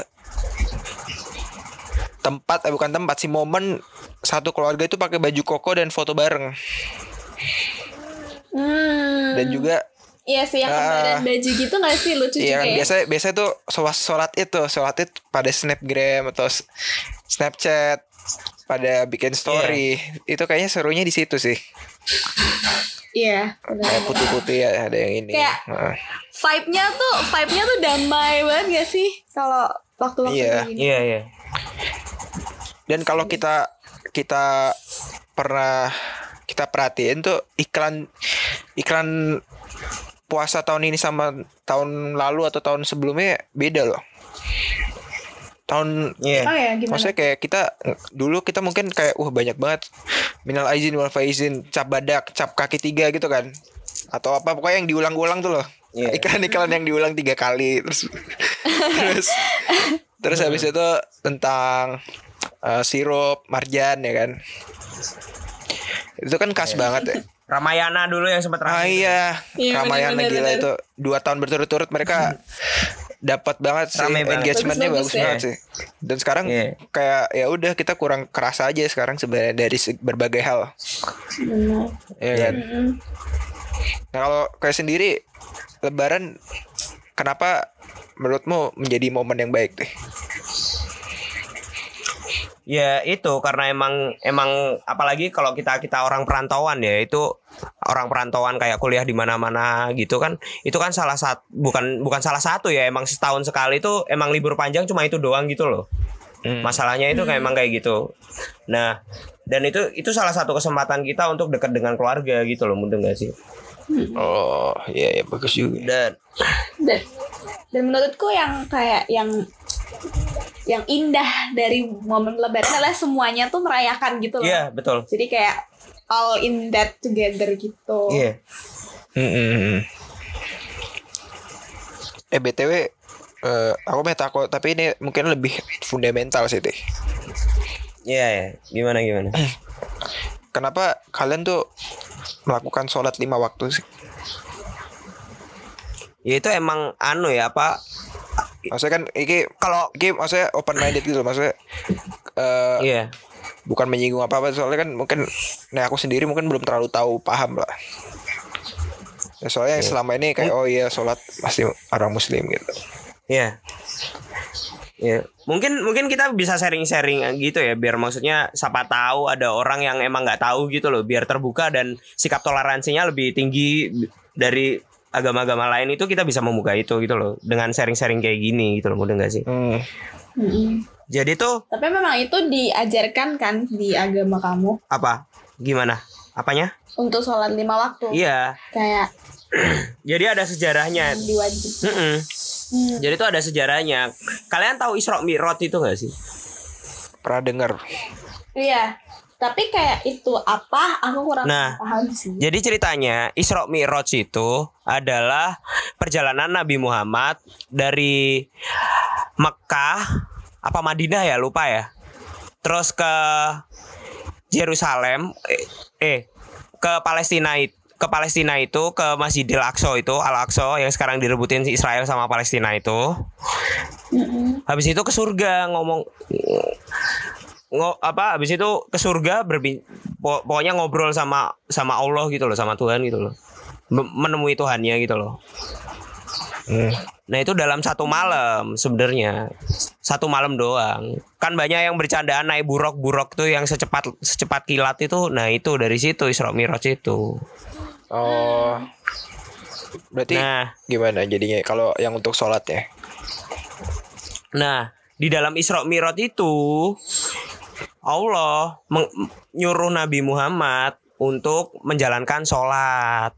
tempat eh bukan tempat sih momen satu keluarga itu pakai baju koko dan foto bareng Hmm. dan juga Iya sih yang kembaran baju gitu gak sih lucu Iya juga kan ya? biasa biasa tuh sholat sholat itu sholat itu pada snapgram atau snapchat pada bikin story itu kayaknya serunya di situ sih Iya. kayak benar-benar. putih-putih ya ada yang ini Kayak- Heeh. Vibe-nya tuh, vibe-nya tuh damai banget gak sih? Kalau waktu-waktu Iya. kayak gini. Iya iya. dan kalau kita kita pernah kita perhatiin tuh iklan iklan puasa tahun ini sama tahun lalu atau tahun sebelumnya beda loh tahun Iya. Oh ya gimana? Maksudnya kayak kita dulu kita mungkin kayak wah banyak banget minal aizin wal faizin cap badak cap kaki tiga gitu kan atau apa pokoknya yang diulang-ulang tuh loh Iya. iklan-iklan yang diulang tiga kali terus terus terus habis itu tentang eh, sirup marjan ya kan itu kan khas banget ya Ramayana dulu yang sempat ah ramai. iya Iya, Ramayana bener, bener, gila bener. itu dua tahun berturut-turut mereka dapat banget sih Rame banget. engagementnya Bagus-bagus bagus, ya. banget sih dan sekarang Iya. kayak ya udah kita kurang kerasa aja sekarang sebenarnya dari berbagai hal Benar. ya kan nah kalau kayak sendiri lebaran kenapa menurutmu menjadi momen yang baik deh Ya itu karena emang emang apalagi kalau kita kita orang perantauan ya itu orang perantauan kayak kuliah di mana-mana gitu kan itu kan salah satu bukan bukan salah satu ya emang setahun sekali itu emang libur panjang cuma itu doang gitu loh. Hmm. masalahnya itu kayak emang kayak gitu. Nah dan itu itu salah satu kesempatan kita untuk dekat dengan keluarga gitu loh mungkin gak sih? Oh iya ya bagus juga. Dan Dan, dan menurutku yang kayak yang yang indah dari momen lebaran adalah semuanya tuh merayakan gitu loh. iya betul Jadi kayak all in that together gitu. iya Mm-mm. eh btw eh, aku mau takut tapi ini mungkin lebih fundamental sih deh iya ya. gimana gimana kenapa kalian tuh melakukan sholat lima waktu sih ya itu emang anu ya apa maksudnya kan ini kalau ini maksudnya open minded gitu maksudnya eh, iya. bukan menyinggung apa apa soalnya kan mungkin nah aku sendiri mungkin belum terlalu tahu paham lah. Ya, soalnya yang selama ini kayak oh iya sholat pasti orang muslim gitu. Iya. Ya, mungkin mungkin kita bisa sharing-sharing gitu ya biar maksudnya siapa tahu ada orang yang emang nggak tahu gitu loh biar terbuka dan sikap toleransinya lebih tinggi dari agama-agama lain itu kita bisa membuka itu gitu loh dengan sharing-sharing kayak gini gitu loh mudah nggak sih hmm. Mm-mm. jadi tuh Tapi memang itu diajarkan kan di agama kamu apa gimana apanya untuk sholat lima waktu. iya Kayak jadi ada sejarahnya diwajib. Mm-mm. Hmm. jadi tuh ada sejarahnya kalian tahu Isra Mi'raj itu nggak sih pernah dengar Iya. Tapi kayak itu apa? Aku kurang Nah. paham sih. Jadi ceritanya Isra Mi'raj itu adalah perjalanan Nabi Muhammad dari Mekah apa Madinah ya lupa ya. Terus ke Yerusalem eh, eh ke Palestina itu ke Palestina itu ke Masjidil Aqsa itu Al Aqsa yang sekarang direbutin si Israel sama Palestina itu. Mm-mm. Habis itu ke surga ngomong ngo, apa habis itu ke surga berbin po- pokoknya ngobrol sama sama Allah gitu loh sama Tuhan gitu loh. Menemui Tuhannya gitu loh. Hmm. nah itu dalam satu malam sebenarnya. Satu malam doang. Kan banyak yang bercandaan naik buruk-buruk tuh yang secepat secepat kilat itu. Nah itu dari situ Isra Mi'raj itu. Oh. Berarti nah. gimana jadinya kalau yang untuk sholat ya? Nah, di dalam Isra Mi'raj itu Allah meng- nyuruh Nabi Muhammad untuk menjalankan sholat.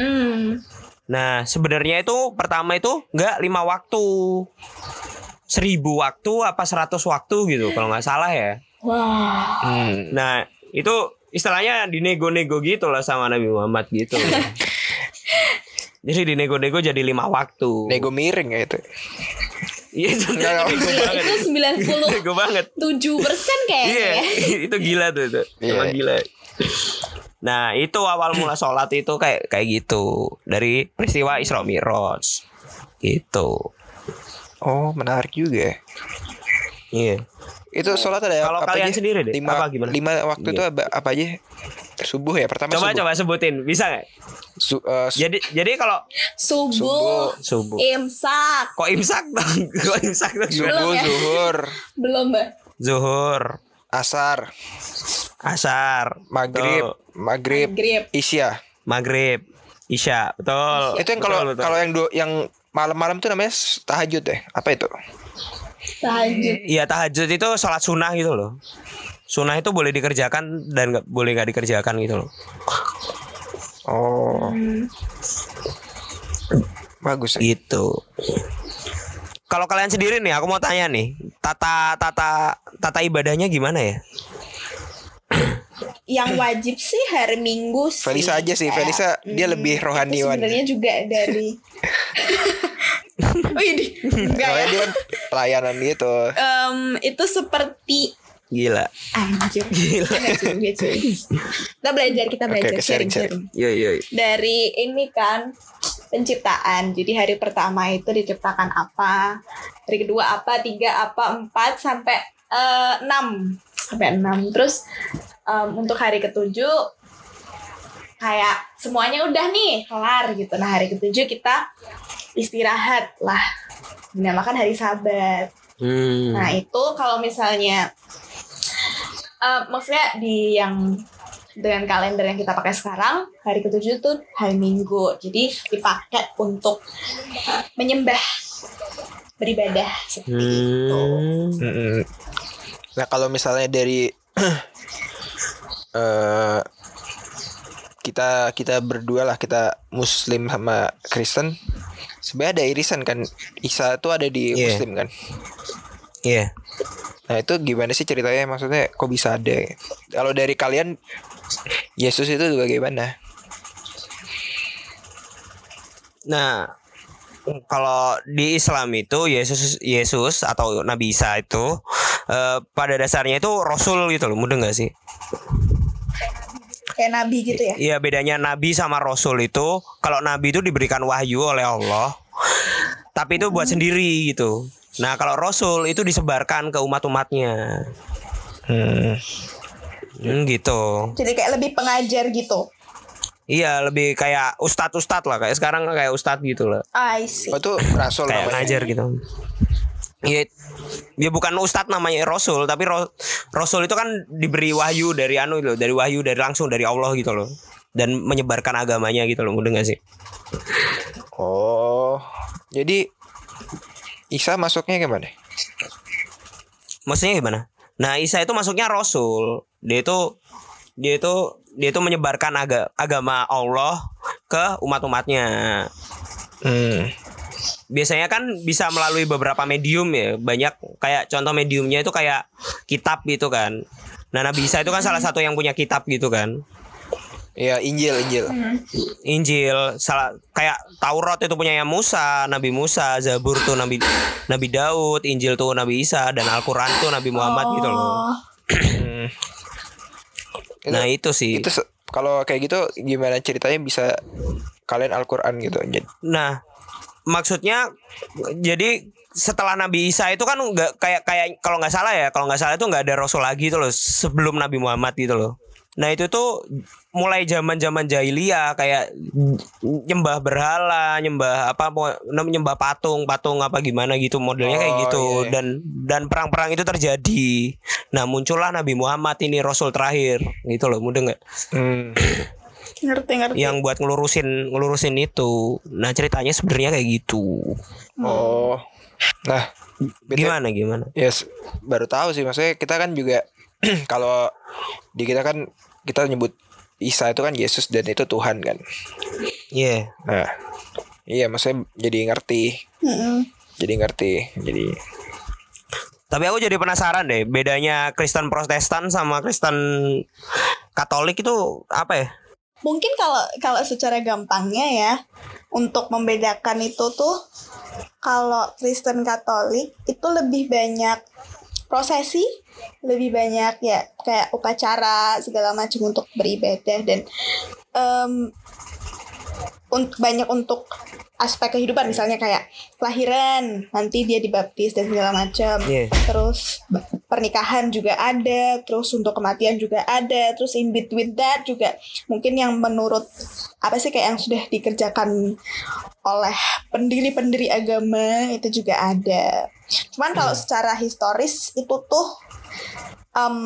Hmm. Nah, sebenarnya itu pertama itu nggak lima waktu, seribu waktu apa seratus waktu gitu kalau nggak salah ya. Wah. Hmm. Nah, itu istilahnya dinego-nego gitu lah sama Nabi Muhammad gitu. Jadi dinego-nego jadi lima waktu. Nego miring ya itu. Iya, itu nego banget. Itu 97 Nego banget. persen kayaknya Iya, ya. itu gila tuh itu. Iya. Emang gila. Nah, itu awal mula sholat itu kayak kayak gitu dari peristiwa Isra Mi'raj. Gitu. Oh, menarik juga. ya. Iya. Itu sholat ada Kalau apa kalian aja? sendiri deh, lima, apa gimana? lima waktu Iya. itu apa, apa aja? Subuh ya pertama Coba subuh. coba sebutin, bisa nggak? Su- eh, su- Jadi jadi kalau Subuh, subuh. imsak. Kok imsak dong? Kok imsak dong? subuh, Belum ya? zuhur, Belum, Mbak. Zuhur, asar, asar, maghrib, maghrib, Maghrib. isya. maghrib, isya, betul. Itu yang kalau kalau yang du- yang malam-malam tuh namanya tahajud ya? Apa itu? Tahajud. Iya tahajud itu sholat sunnah gitu loh. Sunnah itu boleh dikerjakan dan nggak boleh nggak dikerjakan gitu loh. Oh, Hmm. bagus. Gitu. Kalau kalian sendiri nih, aku mau tanya nih, tata tata tata ibadahnya gimana ya? Yang wajib sih hari Minggu sih. Felisa aja sih, Felisa dia hmm, lebih rohaniwan. Sebenarnya juga dari Wih, enggak ya. Dia pelayanan gitu. Em, itu seperti Gila. anjir. Gila. Cuy, enggak cuy. Kita belajar, kita belajar oke, sharing, sharing-sharing. Iya iya. Dari ini kan penciptaan. Jadi hari pertama itu diciptakan apa? Hari kedua apa? Tiga apa? Empat sampai eh, enam sampai enam. Terus em, untuk hari ketujuh kayak semuanya udah nih kelar gitu. Nah hari ketujuh kita istirahat lah. Dinamakan hari Sabat. Hmm. Nah itu kalau misalnya eh, maksudnya di yang dengan kalender yang kita pakai sekarang hari ketujuh tuh hari Minggu jadi dipakai untuk menyembah beribadah seperti itu. Hmm. Mm-mm. Nah kalau misalnya dari eh kita kita berdua lah kita Muslim sama Kristen sebenarnya ada irisan kan Isa tuh ada di Iya. Muslim kan Iya. nah itu gimana sih ceritanya maksudnya kok bisa ada kalau dari kalian Yesus itu juga gimana Nah, kalau di Islam itu Yesus Yesus atau Nabi Isa itu eh, pada dasarnya itu rasul gitu loh, mudah nggak sih? Kayak nabi gitu ya. Iya bedanya Nabi sama Rasul itu kalau Nabi itu diberikan wahyu oleh Allah, tapi itu buat sendiri gitu. Nah kalau Rasul itu disebarkan ke umat-umatnya, hmm. Hmm, gitu. Jadi kayak lebih pengajar gitu. Iya lebih kayak ustadz ustadz lah kayak sekarang kayak ustadz gitu lah, I see. oh itu Rasul kayak namanya ngajar gitu. Iya, dia bukan ustadz namanya Rasul, tapi ro- Rasul itu kan diberi wahyu dari anu loh, dari wahyu dari langsung dari Allah gitu loh, dan menyebarkan agamanya gitu loh, mudah nggak sih? oh jadi Isa masuknya gimana Maksudnya gimana? Nah Isa itu masuknya Rasul, dia itu dia itu dia itu menyebarkan aga, agama Allah ke umat-umatnya. hmm. Biasanya kan bisa melalui beberapa medium ya, banyak kayak contoh mediumnya itu kayak kitab gitu kan. Nah Nabi Isa itu kan salah satu yang punya kitab gitu kan. ya Injil Injil Injil salah kayak Taurat itu punya Musa, Nabi Musa, Zabur tuh Nabi Nabi Daud, Injil tuh Nabi Isa dan Al-Qur'an tuh Nabi Muhammad gitu loh. Oh, Hmm. Itu- Nah itu sih. itu kalau kayak gitu gimana ceritanya bisa kalian Al-Qur'an gitu jadi Nah, maksudnya jadi setelah Nabi Isa itu kan nggak kayak kayak kalau nggak salah ya kalau nggak salah itu nggak ada Rasul lagi itu loh sebelum Nabi Muhammad gitu loh. Nah itu tuh mulai zaman zaman jahiliyah kayak nyembah berhala, nyembah apa mau- nyembah patung, patung apa gimana gitu modelnya kayak Oh, gitu iya, iya. dan dan perang-perang itu terjadi. Nah muncullah Nabi Muhammad ini Rasul terakhir gitu loh, mudah nggak? Hmm. Ngerti ngerti Yang buat ngelurusin ngelurusin itu. Nah ceritanya sebenarnya kayak gitu. Oh. Nah, Gimana gimana? Yes, baru tahu sih maksudnya kita kan juga kalau di kita kan kita nyebut Isa itu kan Yesus dan itu Tuhan kan. Iya. Nah, iya maksudnya jadi ngerti, Mm-mm. jadi ngerti, jadi Tapi aku jadi penasaran deh, bedanya Kristen Protestan sama Kristen Katolik itu apa ya? Mungkin kalau kalau secara gampangnya ya untuk membedakan itu tuh kalau Kristen Katolik itu lebih banyak prosesi lebih banyak ya kayak upacara segala macam untuk beribadah dan em, untuk banyak untuk aspek kehidupan misalnya kayak kelahiran nanti dia dibaptis dan segala macam Iya. terus pernikahan juga ada terus untuk kematian juga ada terus in between that juga. Mungkin yang menurut apa sih kayak yang sudah dikerjakan oleh pendiri-pendiri agama itu juga ada. Cuman kalau secara historis itu tuh em,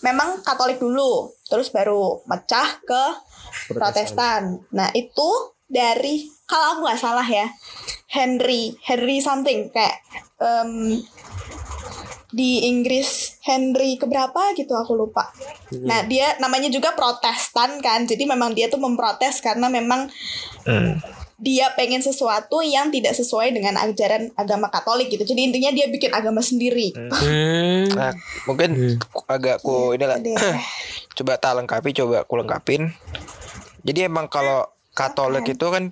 memang Katolik dulu terus baru mecah ke Protestan. Nah itu dari kalau aku nggak salah ya Henry Henry something kayak em, di Inggris Henry keberapa gitu aku lupa. Nah dia namanya juga Protestan kan, jadi memang dia tuh memprotes karena memang dia pengen sesuatu yang tidak sesuai dengan ajaran agama Katolik gitu. Jadi intinya dia bikin agama sendiri. Hmm. nah mungkin ku- agak ku inilah Deh. coba tak lengkapi, coba aku lengkapin. Jadi emang kalau Katolik itu kan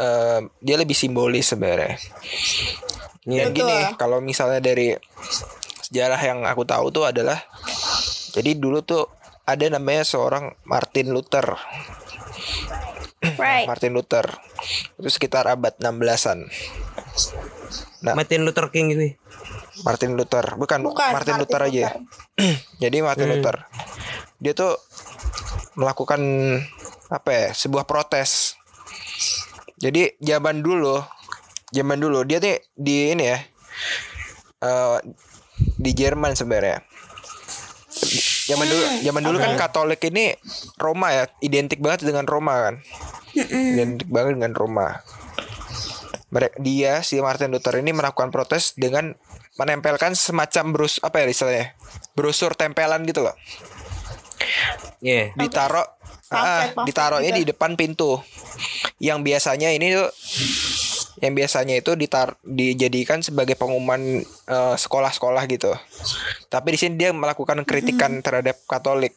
eh, dia lebih simbolis sebenarnya. Betul. gini, kalau misalnya dari sejarah yang aku tahu tuh adalah jadi dulu tuh ada namanya seorang Martin Luther. Right. Martin Luther. Itu sekitar abad 16-an. Nah. Martin Luther King gitu. Martin Luther, bukan, Bukan Martin, Luther aja. Jadi Martin Luther. Dia tuh melakukan apa ya? Sebuah protes. Jadi zaman dulu, zaman dulu dia nih di ini ya. eh, di Jerman sebenarnya. Zaman dulu, zaman dulu kan Katolik ini Roma ya, identik banget dengan Roma kan. Identik banget dengan Roma. Mereka dia si Martin Luther ini melakukan protes dengan menempelkan semacam brus apa ya istilahnya brosur tempelan gitu loh Iya. ditaruh ah, pamflet ditaruhnya di depan pintu yang biasanya ini tuh yang biasanya itu ditar dijadikan sebagai pengumuman eh, sekolah-sekolah gitu. Tapi di sini dia melakukan kritikan terhadap Katolik.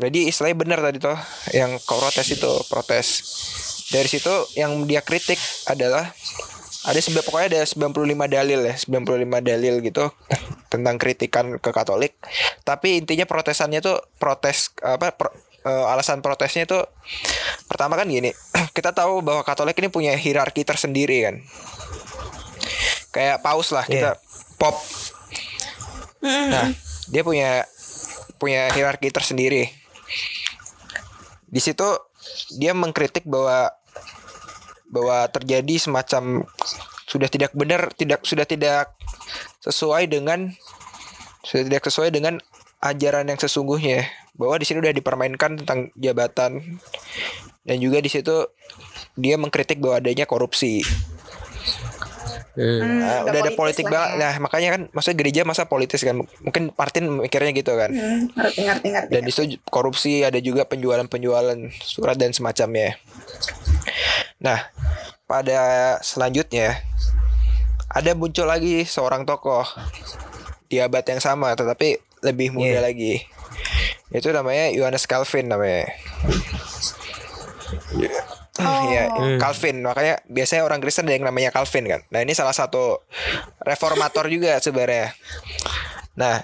Jadi istilahnya benar tadi tuh yang protes itu protes. Dari situ yang dia kritik adalah ada sebenarnya pokoknya ada 95 dalil ya 95 dalil gitu tentang kritikan ke Katolik. Tapi intinya protesannya tuh protes apa pro- eh, alasan protesnya tuh pertama kan gini kita tahu bahwa Katolik ini punya hierarki tersendiri kan. Kayak paus lah kita pop. Nah dia punya punya hierarki tersendiri. Di situ dia mengkritik bahwa bahwa terjadi semacam sudah tidak benar tidak sudah tidak sesuai dengan sudah tidak sesuai dengan ajaran yang sesungguhnya bahwa di sini udah dipermainkan tentang jabatan dan juga di situ dia mengkritik bahwa adanya korupsi Hmm. Nah, udah ada politik lah banget ya. nah makanya kan maksudnya gereja masa politis kan mungkin Martin mikirnya gitu kan Hmm, ngerti ngerti ngerti. dan di situ korupsi ada juga penjualan-penjualan surat dan semacamnya. Nah, pada selanjutnya ada muncul lagi seorang tokoh di abad yang sama tetapi lebih muda Iya. lagi. Itu namanya Johannes Calvin namanya. Iya, Calvin. Makanya biasanya orang Kristen ada yang namanya Calvin kan. Nah, ini salah satu reformator juga sebenarnya. Nah,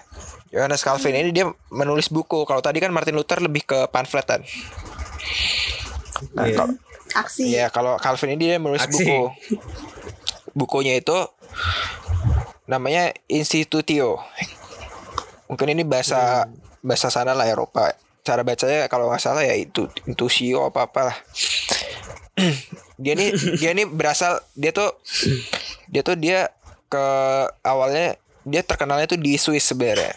Johannes Calvin ini dia menulis buku. Kalau tadi kan Martin Luther lebih ke pamfletan. Nah, Iya. kalau Aksi. Ya kalau Calvin ini dia menulis Aksi. buku. Bukunya itu namanya Institutio. Mungkin ini bahasa bahasa sana lah Eropa. Cara bacanya kalau nggak salah ya itu Intusio apa apalah. dia nih dia nih berasal dia tuh dia tuh dia ke awalnya dia terkenalnya tuh di Swiss sebenarnya.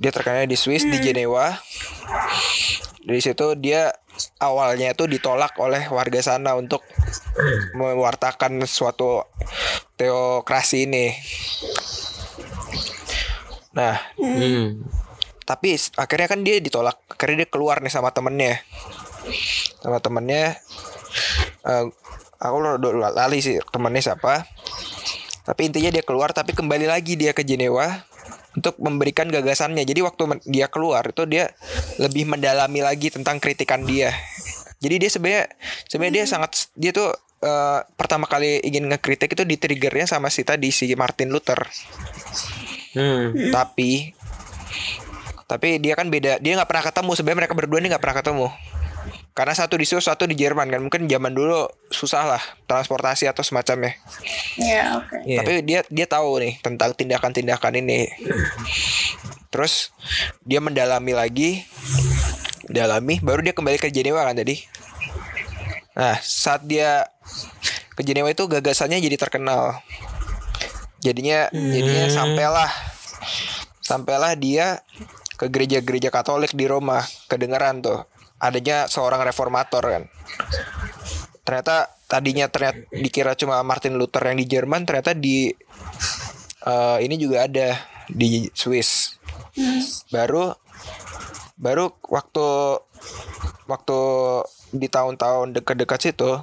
Dia terkenalnya di Swiss di Jenewa. Dari situ dia awalnya tuh ditolak oleh warga sana untuk mewartakan suatu teokrasi ini. Nah, Hmm. tapi s- akhirnya kan dia ditolak. Akhirnya dia keluar nih sama temennya. Sama temennya. eh, aku lali sih temennya siapa. Tapi intinya dia keluar tapi kembali lagi dia ke Jenewa untuk memberikan gagasannya. Jadi waktu dia keluar itu dia lebih mendalami lagi tentang kritikan dia. Jadi dia sebenarnya sebenarnya dia sangat dia tuh eh, pertama kali ingin ngekritik itu di triggernya sama si tadi si Martin Luther. Hmm. Tapi tapi dia kan beda. Dia nggak pernah ketemu. Sebenarnya mereka berdua ini nggak pernah ketemu. Karena satu di Swiss, satu di Jerman kan. Mungkin zaman dulu susah lah transportasi atau semacamnya. Ya, oke. Iya. Tapi dia dia tahu nih tentang tindakan-tindakan ini. Terus dia mendalami lagi, dalami, baru dia kembali ke Jenewa kan tadi. Nah, saat dia ke Jenewa itu gagasannya jadi terkenal. Jadinya jadinya sampailah sampailah dia ke gereja-gereja Katolik di Roma, kedengeran tuh adanya seorang reformator kan. Ternyata tadinya ternyata dikira cuma Martin Luther yang di Jerman, ternyata di eh, ini juga ada di Swiss. Baru baru waktu waktu di tahun-tahun dekat-dekat situ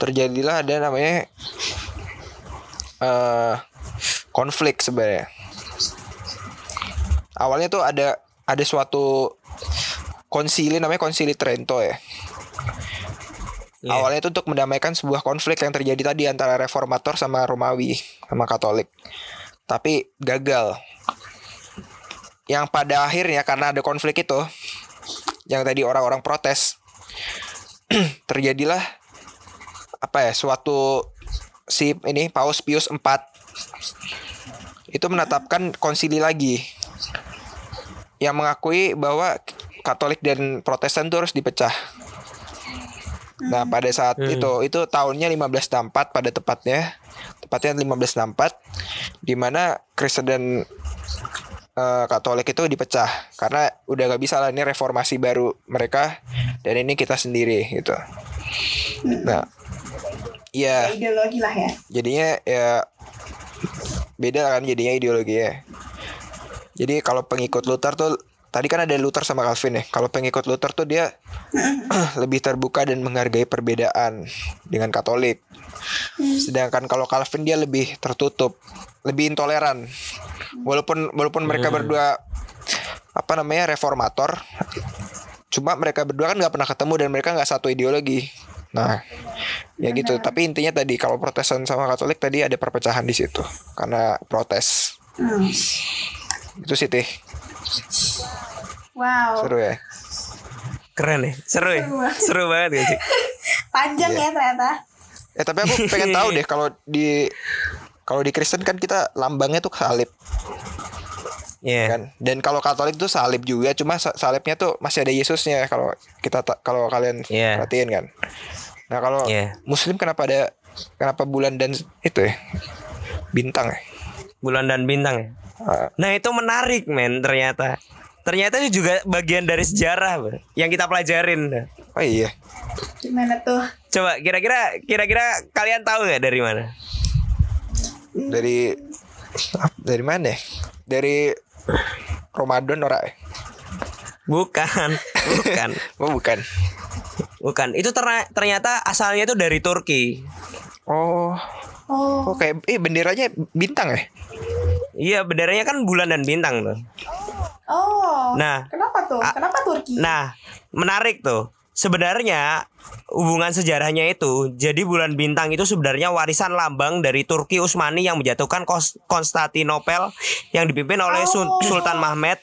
terjadilah ada namanya eh konflik sebenarnya. Awalnya tuh ada ada suatu konsili namanya konsili Trento ya. Iya. Awalnya itu untuk mendamaikan sebuah konflik yang terjadi tadi antara reformator sama Romawi sama Katolik. Tapi gagal. Yang pada akhirnya karena ada konflik itu yang tadi orang-orang protes terjadilah apa ya suatu si ini Paus Pius IV itu menetapkan konsili lagi yang mengakui bahwa Katolik dan Protestan itu harus dipecah. Nah, pada saat itu itu tahunnya 1564 pada tepatnya. Tepatnya 1564 di mana Kristen dan eh, Katolik itu dipecah karena udah gak bisa lah ini reformasi baru mereka dan ini kita sendiri gitu. Nah, iya Ideologi lah ya. jadinya ya beda kan jadinya ideologinya. Jadi kalau pengikut Luther tuh tadi kan ada Luther sama Calvin ya. Kalau pengikut Luther tuh dia lebih terbuka dan menghargai perbedaan dengan Katolik. Sedangkan kalau Calvin dia lebih tertutup, lebih intoleran. Walaupun walaupun mereka berdua apa namanya reformator, cuma mereka berdua kan nggak pernah ketemu dan mereka nggak satu ideologi. Nah, ya gitu. Tapi intinya tadi kalau Protestan sama Katolik tadi ada perpecahan di situ karena protes. Hmm. Itu sih teh Wow. seru ya. Keren ya, seru ya, Seru banget. seru banget gak sih? Panjang Iya. ya ternyata. Eh tapi aku pengen tahu deh kalau di kalau di Kristen kan kita lambangnya tuh salib Iya. kan. Dan kalau Katolik tuh salib juga, cuma sa- salibnya tuh masih ada Yesusnya kalau kita ta- kalau kalian Iya. perhatiin kan. Nah kalau Iya. Muslim kenapa ada kenapa bulan dan itu ya bintang ya? Bulan dan bintang ya. Ah, Nah itu menarik men ternyata. Ternyata itu juga bagian dari sejarah Bro, yang kita pelajarin. oh iya. Gimana tuh? Coba kira-kira kira-kira kalian tahu nggak dari mana? Dari dari mana? ya? Dari Ramadan ora? Bukan, bukan, Oh bukan. bukan. Itu terna- ternyata asalnya itu dari Turki. Oh, Oh. kayak eh benderanya bintang ya? Iya, benderanya kan bulan dan bintang tuh. Oh. Nah. Kenapa tuh? Kenapa Turki? Nah, menarik tuh. Sebenarnya hubungan sejarahnya itu, jadi bulan bintang itu sebenarnya warisan lambang dari Turki Utsmani yang menjatuhkan Konstantinopel yang dipimpin oleh Oh. Sultan salib.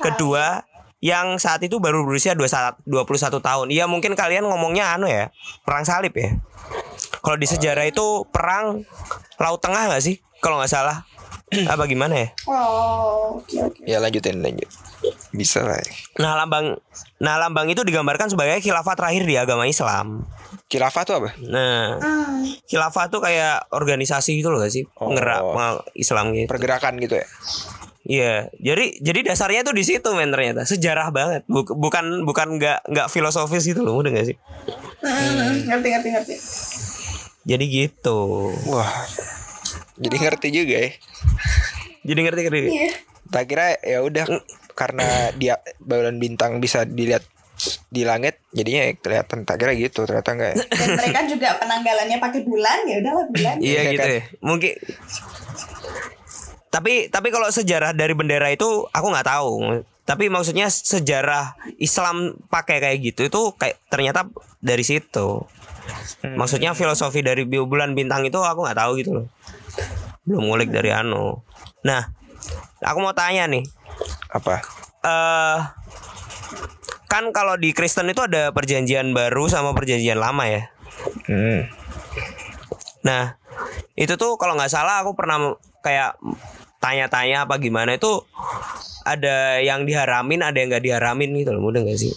kedua yang saat itu baru berusia 21 21 tahun. Iya mungkin kalian ngomongnya anu ya, perang salib ya. Kalau di sejarah itu perang Laut Tengah nggak sih? Kalau nggak salah. Apa gimana ya? Oh, oke oke. Ya lanjutin lanjut. Bisa lah. ya. Nah, lambang nah lambang itu digambarkan sebagai khilafah terakhir di agama Islam. Khilafah tuh apa? Nah, Hmm, khilafah tuh kayak organisasi gitu loh gak sih? Oh. Penggerak Islam gitu. Pergerakan gitu ya. Iya, jadi jadi dasarnya tuh di situ men ternyata sejarah banget, Buk- bukan bukan nggak nggak filosofis gitu loh, udah gak sih? hmm, ngerti ngerti ngerti. Jadi gitu. Wah. Jadi ngerti juga ya. Jadi ngerti ngerti. Iya. Tak kira ya udah karena dia bulan bintang bisa dilihat di langit jadinya ya kelihatan tak kira gitu ternyata enggak ya. Dan mereka juga penanggalannya pakai bulan, ya udahlah bulan. Iya Iya gitu kan? ya. Mungkin tapi tapi kalau sejarah dari bendera itu aku nggak tahu. Tapi maksudnya sejarah Islam pakai kayak gitu itu kayak ternyata dari situ. Maksudnya filosofi dari bulan bintang itu aku nggak tahu gitu loh. Belum ngulik dari anu. Nah, aku mau tanya nih. apa eh kan kalau di Kristen itu ada perjanjian baru sama perjanjian lama ya. hmm. Nah, itu tuh kalau nggak salah aku pernah kayak tanya-tanya apa gimana itu ada yang diharamin, ada yang nggak diharamin gitu loh, mudah nggak sih?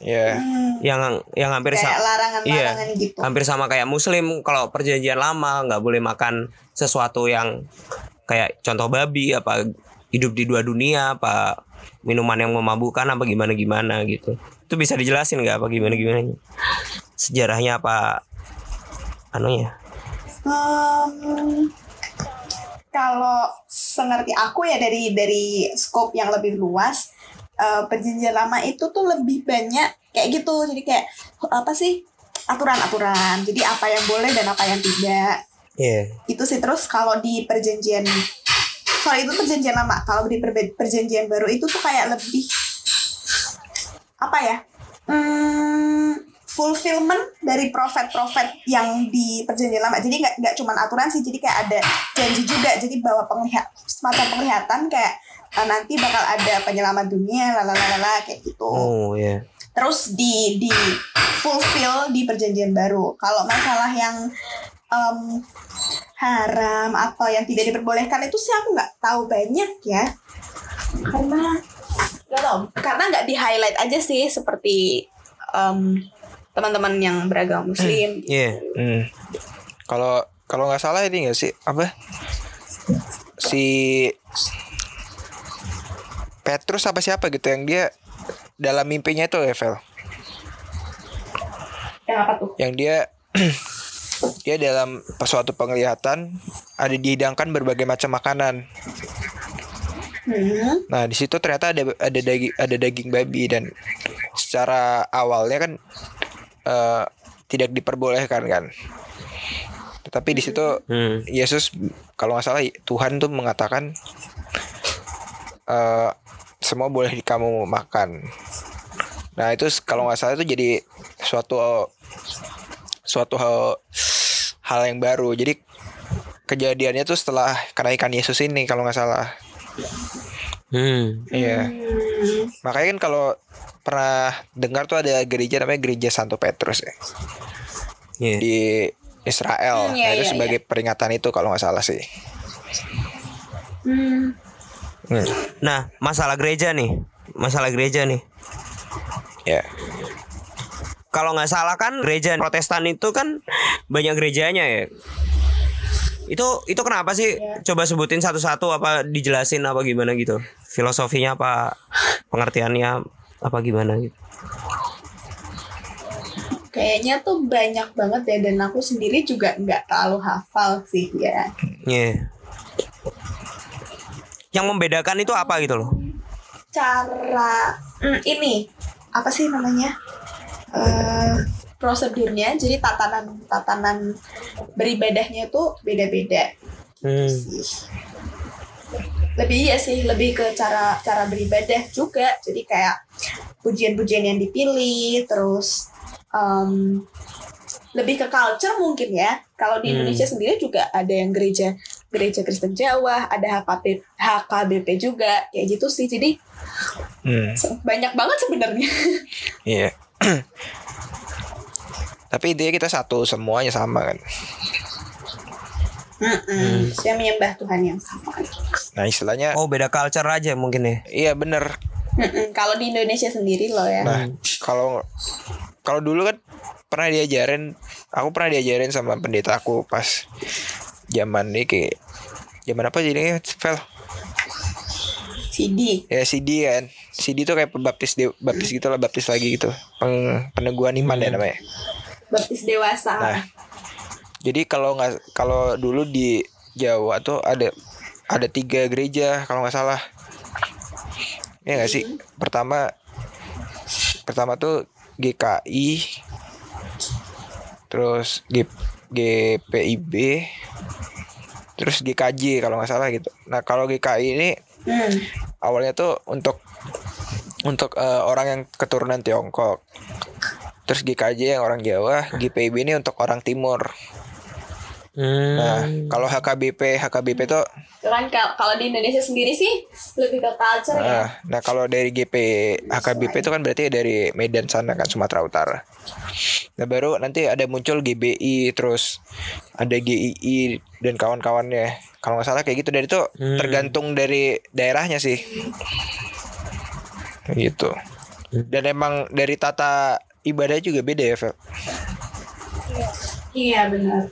Ya Hmm, Yang yang hampir kayak sama larangan-larangan iya, gitu. hampir sama kayak Muslim kalau perjanjian lama nggak boleh makan sesuatu yang kayak contoh babi apa hidup di dua dunia apa minuman yang memabukkan apa gimana gimana gitu. Itu bisa dijelasin nggak apa gimana gimana? Sejarahnya apa? Anunya? Hmm, kalau sengerti aku ya dari dari scope yang lebih luas, eh, perjanjian lama itu tuh lebih banyak kayak gitu. Jadi kayak apa sih aturan-aturan. Jadi apa yang boleh dan apa yang tidak. Iya. Itu sih terus kalau di perjanjian kalau itu perjanjian lama, kalau di perjanjian baru itu tuh kayak lebih apa ya? Hmm, fulfillment dari profet-profet yang di perjanjian lama. Jadi nggak nggak cuma aturan sih, jadi kayak ada janji juga. Jadi bahwa penglihat semacam penglihatan kayak eh, nanti bakal ada penyelamat dunia, lalalala kayak gitu Oh iya. terus di di fulfill di perjanjian baru. Kalau masalah yang em, haram atau yang tidak diperbolehkan itu sih aku nggak tahu banyak ya, karena nggak tahu karena nggak di highlight aja sih seperti em, teman-teman yang beragama Muslim. Iya. Hmm. Kalau kalau nggak salah ini nggak sih apa si Petrus apa siapa gitu yang dia dalam mimpinya itu level Yang apa tuh? yang dia dia dalam suatu penglihatan ada dihidangkan berbagai macam makanan. Hmm. Nah di situ ternyata ada ada daging ada daging babi dan secara awalnya kan eh, tidak diperbolehkan kan. Tetapi di situ Hmm. Yesus kalau nggak salah Tuhan tuh mengatakan eh semua boleh di kamu makan. Nah itu kalau nggak salah itu jadi suatu suatu hal hal yang baru. Jadi kejadiannya tuh setelah kenaikan Yesus ini kalau nggak salah. Hmm. Iya. Hmm. Makanya kan kalau pernah dengar tuh ada gereja namanya Gereja Santo Petrus ya Iya. di Israel. Hmm, iya, nah, itu iya, sebagai peringatan itu kalau nggak salah sih. Hmm. Hmm. Nah, masalah gereja nih. Masalah gereja nih. Ya. Kalau nggak salah kan gereja Protestan itu kan banyak gerejanya ya. Itu itu kenapa sih? Iya. Coba sebutin satu-satu apa dijelasin apa gimana gitu. Filosofinya apa pengertiannya apa gimana gitu. Kayaknya tuh banyak banget ya dan aku sendiri juga nggak terlalu hafal sih ya. Iya. Yang membedakan itu apa gitu loh. cara hmm, ini apa sih namanya eh prosedurnya jadi tatanan tatanan beribadahnya itu beda-beda Hmm. sih lebih iya sih lebih ke cara cara beribadah juga jadi kayak pujian-pujian yang dipilih terus em, lebih ke culture mungkin ya kalau di Hmm. Indonesia sendiri juga ada yang gereja gereja Kristen Jawa, ada HKB, HKBP juga, kayak gitu sih. Jadi Hmm, banyak banget sebenarnya. iya. Tapi intinya kita satu semuanya sama kan. Mm-mm. Saya menyembah Tuhan yang sama. Nah istilahnya Oh beda culture aja mungkin ya. iya bener. Kalau di Indonesia sendiri loh ya. Nah kalau kalau dulu kan pernah diajarin, aku pernah diajarin sama pendeta aku pas zaman ini kayak zaman apa jadinya Vel? CD. Ya CD kan. CD tuh kayak baptis de, baptis gitu lah, baptis lagi gitu. Peng, peneguhan iman ya namanya. Baptis dewasa. Nah, jadi kalau nggak kalau dulu di Jawa tuh ada ada tiga gereja kalau nggak salah. Ya nggak sih. Pertama pertama tuh GKI, terus G, GPIB, terus GKJ kalau nggak salah gitu. Nah kalau GKI ini Hmm. awalnya tuh untuk untuk eh, orang yang keturunan Tiongkok. Terus GKJ yang orang Jawa, GPIB ini untuk orang Timur. Hmm. Nah, kalau HKBP, HKBP tuh Itu kan kal- kalau di Indonesia sendiri sih lebih ke culture ya. nah, nah kalau dari GP HKBP itu kan berarti dari Medan sana kan Sumatera Utara. Nah, baru nanti ada muncul GBI terus ada GII dan kawan-kawannya. Kalau nggak salah kayak gitu dari itu Hmm. tergantung dari daerahnya sih. Kayak Gitu. Dan emang dari tata ibadah juga beda ya, Vel? Iya benar.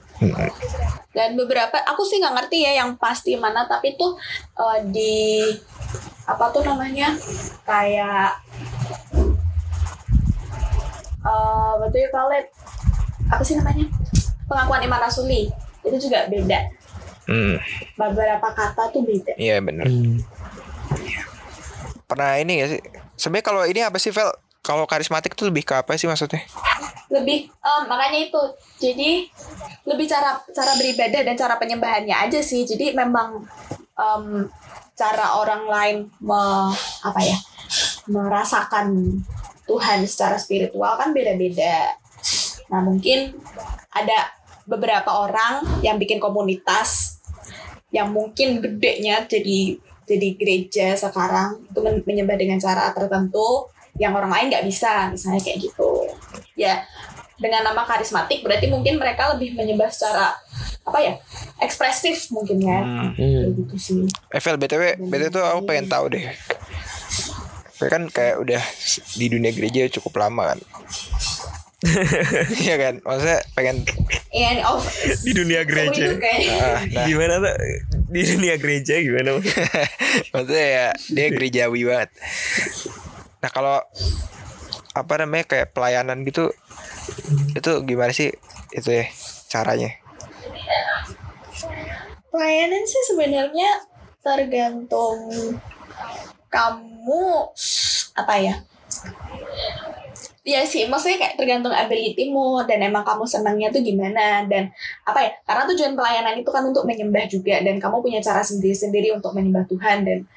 Dan beberapa aku sih nggak ngerti ya yang pasti mana tapi tuh eh, di apa tuh namanya kayak eh do you call it? apa sih namanya pengakuan iman rasuli itu juga beda Hmm, beberapa kata tuh beda iya bener. Hmm. Pernah ini gak sih? Sebenarnya kalau ini apa sih, Vel? Kalau karismatik tuh lebih ke apa sih maksudnya? lebih em, makanya itu. Jadi lebih cara cara beribadah dan cara penyembahannya aja sih. Jadi memang em, cara orang lain me, apa ya merasakan Tuhan secara spiritual kan beda-beda. Nah mungkin ada beberapa orang yang bikin komunitas yang mungkin gedenya jadi jadi gereja sekarang. Itu men- menyembah dengan cara tertentu yang orang lain nggak bisa misalnya kayak gitu ya dengan nama karismatik berarti mungkin mereka lebih menyembah secara apa ya ekspresif mungkin ya Hmm. kayak Hmm. gitu sih Evel, BTW, BTW tuh aku pengen tahu deh. Gue kan kayak udah di dunia gereja cukup lama kan. Iya kan? Maksudnya pengen and of Di dunia gereja. ah, nah, Gimana tuh di dunia gereja gimana? maksudnya ya dia gerejawi banget. Nah, kalau apa namanya kayak pelayanan gitu itu gimana sih itu ya caranya? pelayanan sih sebenarnya tergantung kamu apa ya Iya sih, maksudnya kayak tergantung abilitymu dan emang kamu senangnya tuh gimana dan apa ya? Karena tujuan pelayanan itu kan untuk menyembah juga dan kamu punya cara sendiri-sendiri untuk menyembah Tuhan dan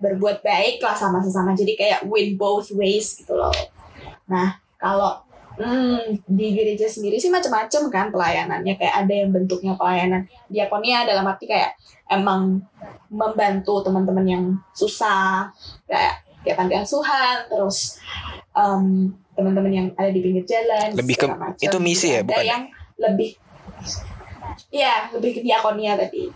berbuat baik lah sama sesama. Jadi kayak win both ways gitu loh. Nah, kalau hmm, di gereja sendiri sih macam-macam kan pelayanannya kayak ada yang bentuknya pelayanan diakonia dalam arti kayak emang membantu teman-teman yang susah kayak kayak panti asuhan terus em, teman-teman yang ada di pinggir jalan Lebih ke- macam. itu misi ya, ada bukan ya? yang lebih ya lebih ke diakonia tadi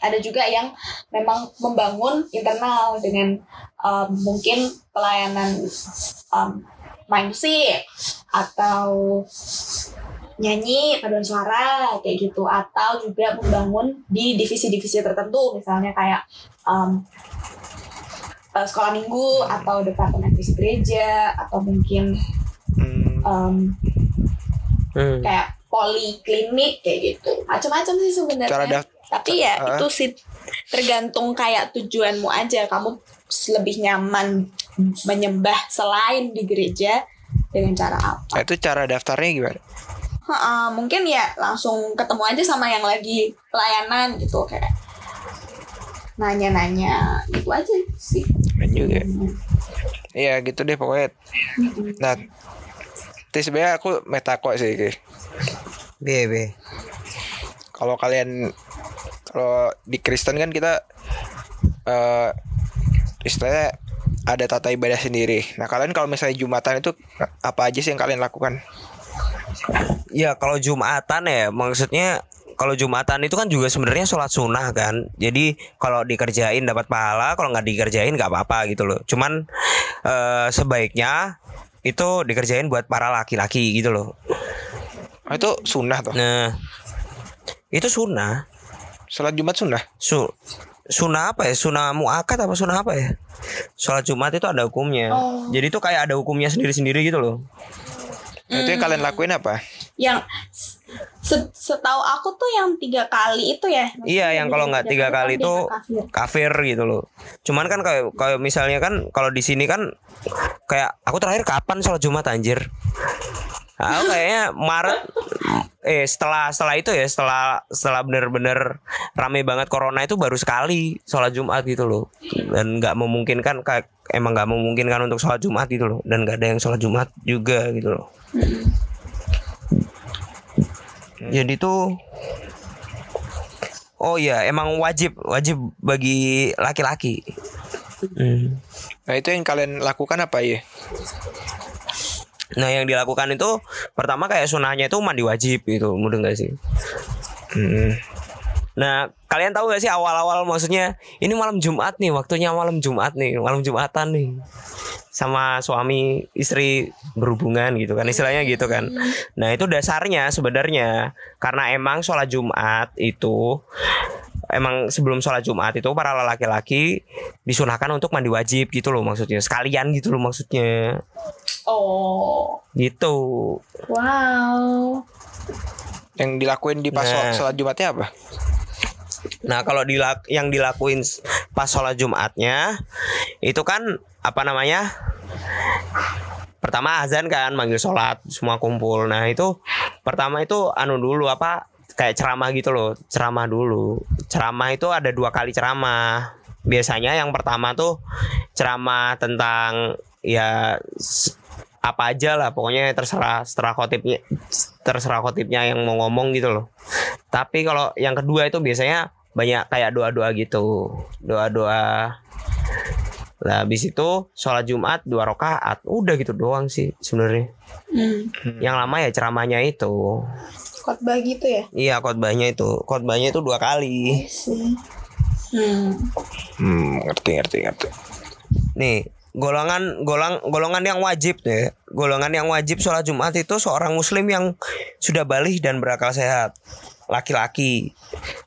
ada juga yang memang membangun internal dengan em, mungkin pelayanan em, main musik atau nyanyi paduan suara kayak gitu atau juga membangun di divisi-divisi tertentu misalnya kayak em, eh, sekolah minggu atau departemen visi gereja atau mungkin Hmm, em, Hmm. kayak poliklinik kayak gitu. Macam-macam sih sebenarnya. Cara tapi ya Ah. itu sih tergantung kayak tujuanmu aja. Kamu lebih nyaman menyembah selain di gereja dengan cara apa? Itu cara daftarnya gimana? Ha-ha, mungkin ya langsung ketemu aja sama yang lagi pelayanan gitu kayak nanya-nanya. Gitu aja sih juga. Iya gitu deh pokoknya. Nah, tapi sebenarnya aku metako sih. Be. Kalau kalian Kalau di Kristen kan kita eh istilahnya ada tata ibadah sendiri. Nah kalian kalau misalnya jumatan itu apa aja sih yang kalian lakukan? Ya kalau Jumatan ya maksudnya kalau Jumatan itu kan juga sebenarnya sholat sunnah kan. Jadi kalau dikerjain dapat pahala, kalau nggak dikerjain nggak apa-apa gitu loh. Cuman eh, sebaiknya itu dikerjain buat para laki-laki gitu loh. Oh, itu sunnah tuh. Nah itu sunnah. Sholat Jumat sunnah. Su sunnah apa ya? Sunnah muakat apa sunnah apa ya? Sholat Jumat itu ada hukumnya. Oh. Jadi itu kayak ada hukumnya sendiri-sendiri gitu loh. Nah, itu yang kalian lakuin apa? Yang se- setahu aku tuh yang tiga kali itu ya. Iya, yang kalau nggak tiga kali kan itu dia kafir. kafir gitu loh. Cuman kan kayak kayak misalnya kan kalau di sini kan kayak aku terakhir kapan sholat Jumat anjir? Aku kayaknya Maret eh setelah setelah itu ya setelah setelah bener-bener rame banget corona itu baru sekali sholat Jumat gitu loh dan nggak memungkinkan kayak emang nggak memungkinkan untuk sholat Jumat gitu loh dan nggak ada yang sholat Jumat juga gitu loh jadi tuh oh iya emang wajib wajib bagi laki-laki Hmm. Nah itu yang kalian lakukan apa ya? Nah yang dilakukan itu pertama kayak sunahnya itu mandi wajib gitu, mudah nggak sih? Hmm. Nah kalian tahu gak sih awal-awal maksudnya ini malam Jumat nih, waktunya malam Jumat nih, malam Jumatan nih, sama suami istri berhubungan gitu kan, istilahnya gitu kan. Nah itu dasarnya sebenarnya karena emang sholat Jumat itu emang sebelum sholat Jumat itu para laki-laki disunahkan untuk mandi wajib gitu loh maksudnya sekalian gitu loh maksudnya Oh, gitu. wow. Yang dilakuin di pas Nah. sholat Jumatnya apa? Nah kalau dilak yang dilakuin pas sholat Jumatnya itu kan apa namanya? Pertama azan kan manggil sholat semua kumpul. Nah itu pertama itu anu dulu apa kayak ceramah gitu loh ceramah dulu. Ceramah itu ada dua kali ceramah. Biasanya yang pertama tuh ceramah tentang ya apa aja lah pokoknya terserah terserah khotibnya terserah khotibnya yang mau ngomong gitu loh tapi kalau yang kedua itu biasanya banyak kayak doa-doa gitu doa-doa lah habis itu sholat Jumat dua rakaat udah gitu doang sih sebenarnya Hmm. yang lama ya ceramahnya itu Khotbah gitu ya? iya khotbahnya itu khotbahnya itu dua kali Sih. Hmm. Hmm, ngerti ngerti ngerti. nih golongan golong golongan yang wajib deh golongan yang wajib sholat Jumat itu seorang muslim yang sudah balik dan berakal sehat laki-laki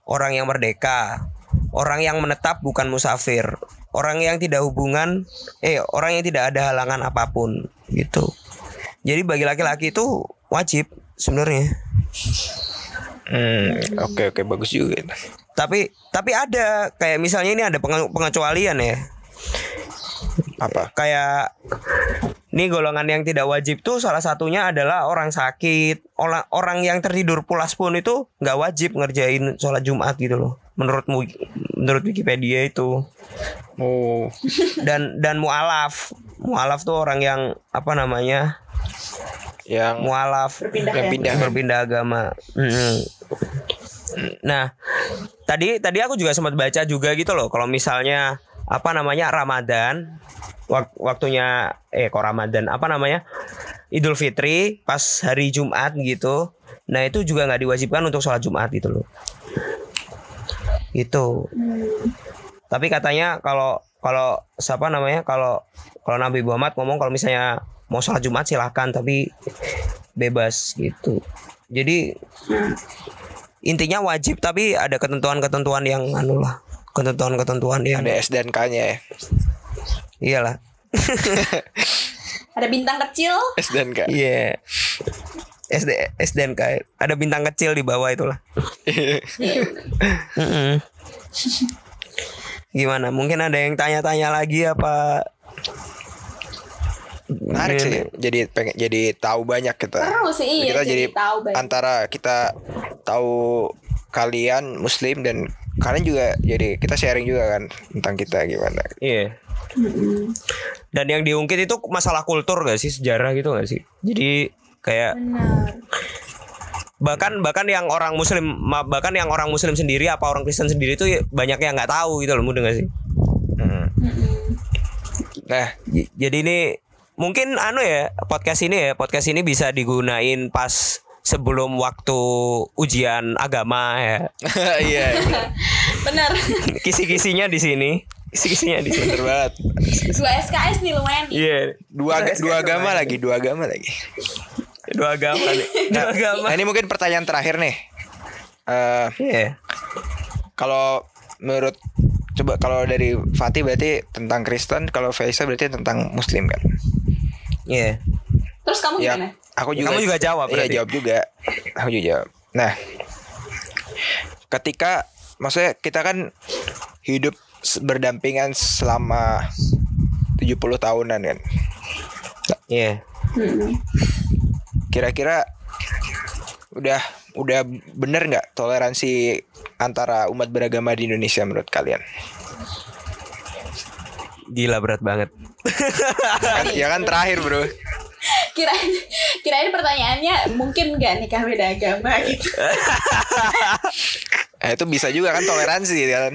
orang yang merdeka orang yang menetap bukan musafir orang yang tidak hubungan eh orang yang tidak ada halangan apa pun gitu. Jadi bagi laki-laki itu wajib sebenarnya. Hmm, oke oke bagus juga. tapi tapi ada kayak misalnya ini ada penge- pengecualian ya Apa? kayak nih golongan yang tidak wajib tuh salah satunya adalah orang sakit. Orang orang yang tertidur pulas pun itu nggak wajib ngerjain sholat Jumat gitu loh. Menurut mu- menurut Wikipedia itu. Oh, dan dan mualaf. Mualaf tuh orang yang apa namanya? Yang mualaf. Berpindah yang ya? pindah. berpindah agama. Mm-mm. nah tadi tadi aku juga sempat baca juga gitu loh. Kalau misalnya apa namanya Ramadan. Wak- waktunya eh kok Ramadan? Apa namanya? Idul Fitri pas hari Jumat gitu. Nah itu juga nggak diwajibkan untuk sholat Jumat gitu loh. Gitu. Hmm. tapi katanya kalau kalau siapa namanya kalau kalau Nabi Muhammad ngomong kalau misalnya mau sholat Jumat silahkan tapi bebas gitu. Jadi intinya wajib tapi ada ketentuan-ketentuan yang anu lah ketentuan-ketentuan yang Ada S dan K-nya ya. iyalah Ada bintang kecil. S dan K. iya SD SDNK ada bintang kecil di bawah itulah Mm-mm. gimana mungkin ada yang tanya-tanya lagi apa Menarik sih. Jadi pengen jadi tahu banyak kita. Seru sih iya. kita jadi, tahu banyak. antara kita tahu kalian muslim dan kalian juga jadi kita sharing juga kan tentang kita gimana. iya Mm-mm. Dan yang diungkit itu masalah kultur gak sih sejarah gitu gak sih? Jadi kayak Benar. bahkan bahkan yang orang muslim bahkan yang orang muslim sendiri apa orang Kristen sendiri itu banyak yang nggak tahu gitu loh mudah nggak sih Mm. Nah, jadi ini mungkin anu ya podcast ini ya podcast ini bisa digunain pas sebelum waktu ujian agama ya iya, iya. Bener. kisi-kisinya di sini kisi-kisinya di sini banget. Dua SKS nih lumayan. iya Dua dua agama lagi, dua agama lagi. dua agama nih dua agama Nah, ini mungkin pertanyaan terakhir nih. Eh, iya kalau menurut coba kalau dari Fatih berarti tentang Kristen, kalau Faisal berarti tentang Muslim kan? iya Terus kamu Ya, gimana? Aku juga. Kamu juga jawab Iya, berarti? jawab juga. Aku juga jawab. Nah, ketika maksudnya kita kan hidup berdampingan selama 70 tahunan kan. iya Mm-mm. Kira-kira udah udah bener nggak toleransi antara umat beragama di Indonesia menurut kalian? gila berat banget Kan, ya kan terakhir bro. Kirain kirain pertanyaannya mungkin nggak nikah beda agama gitu. Nah, itu bisa juga kan toleransi kan.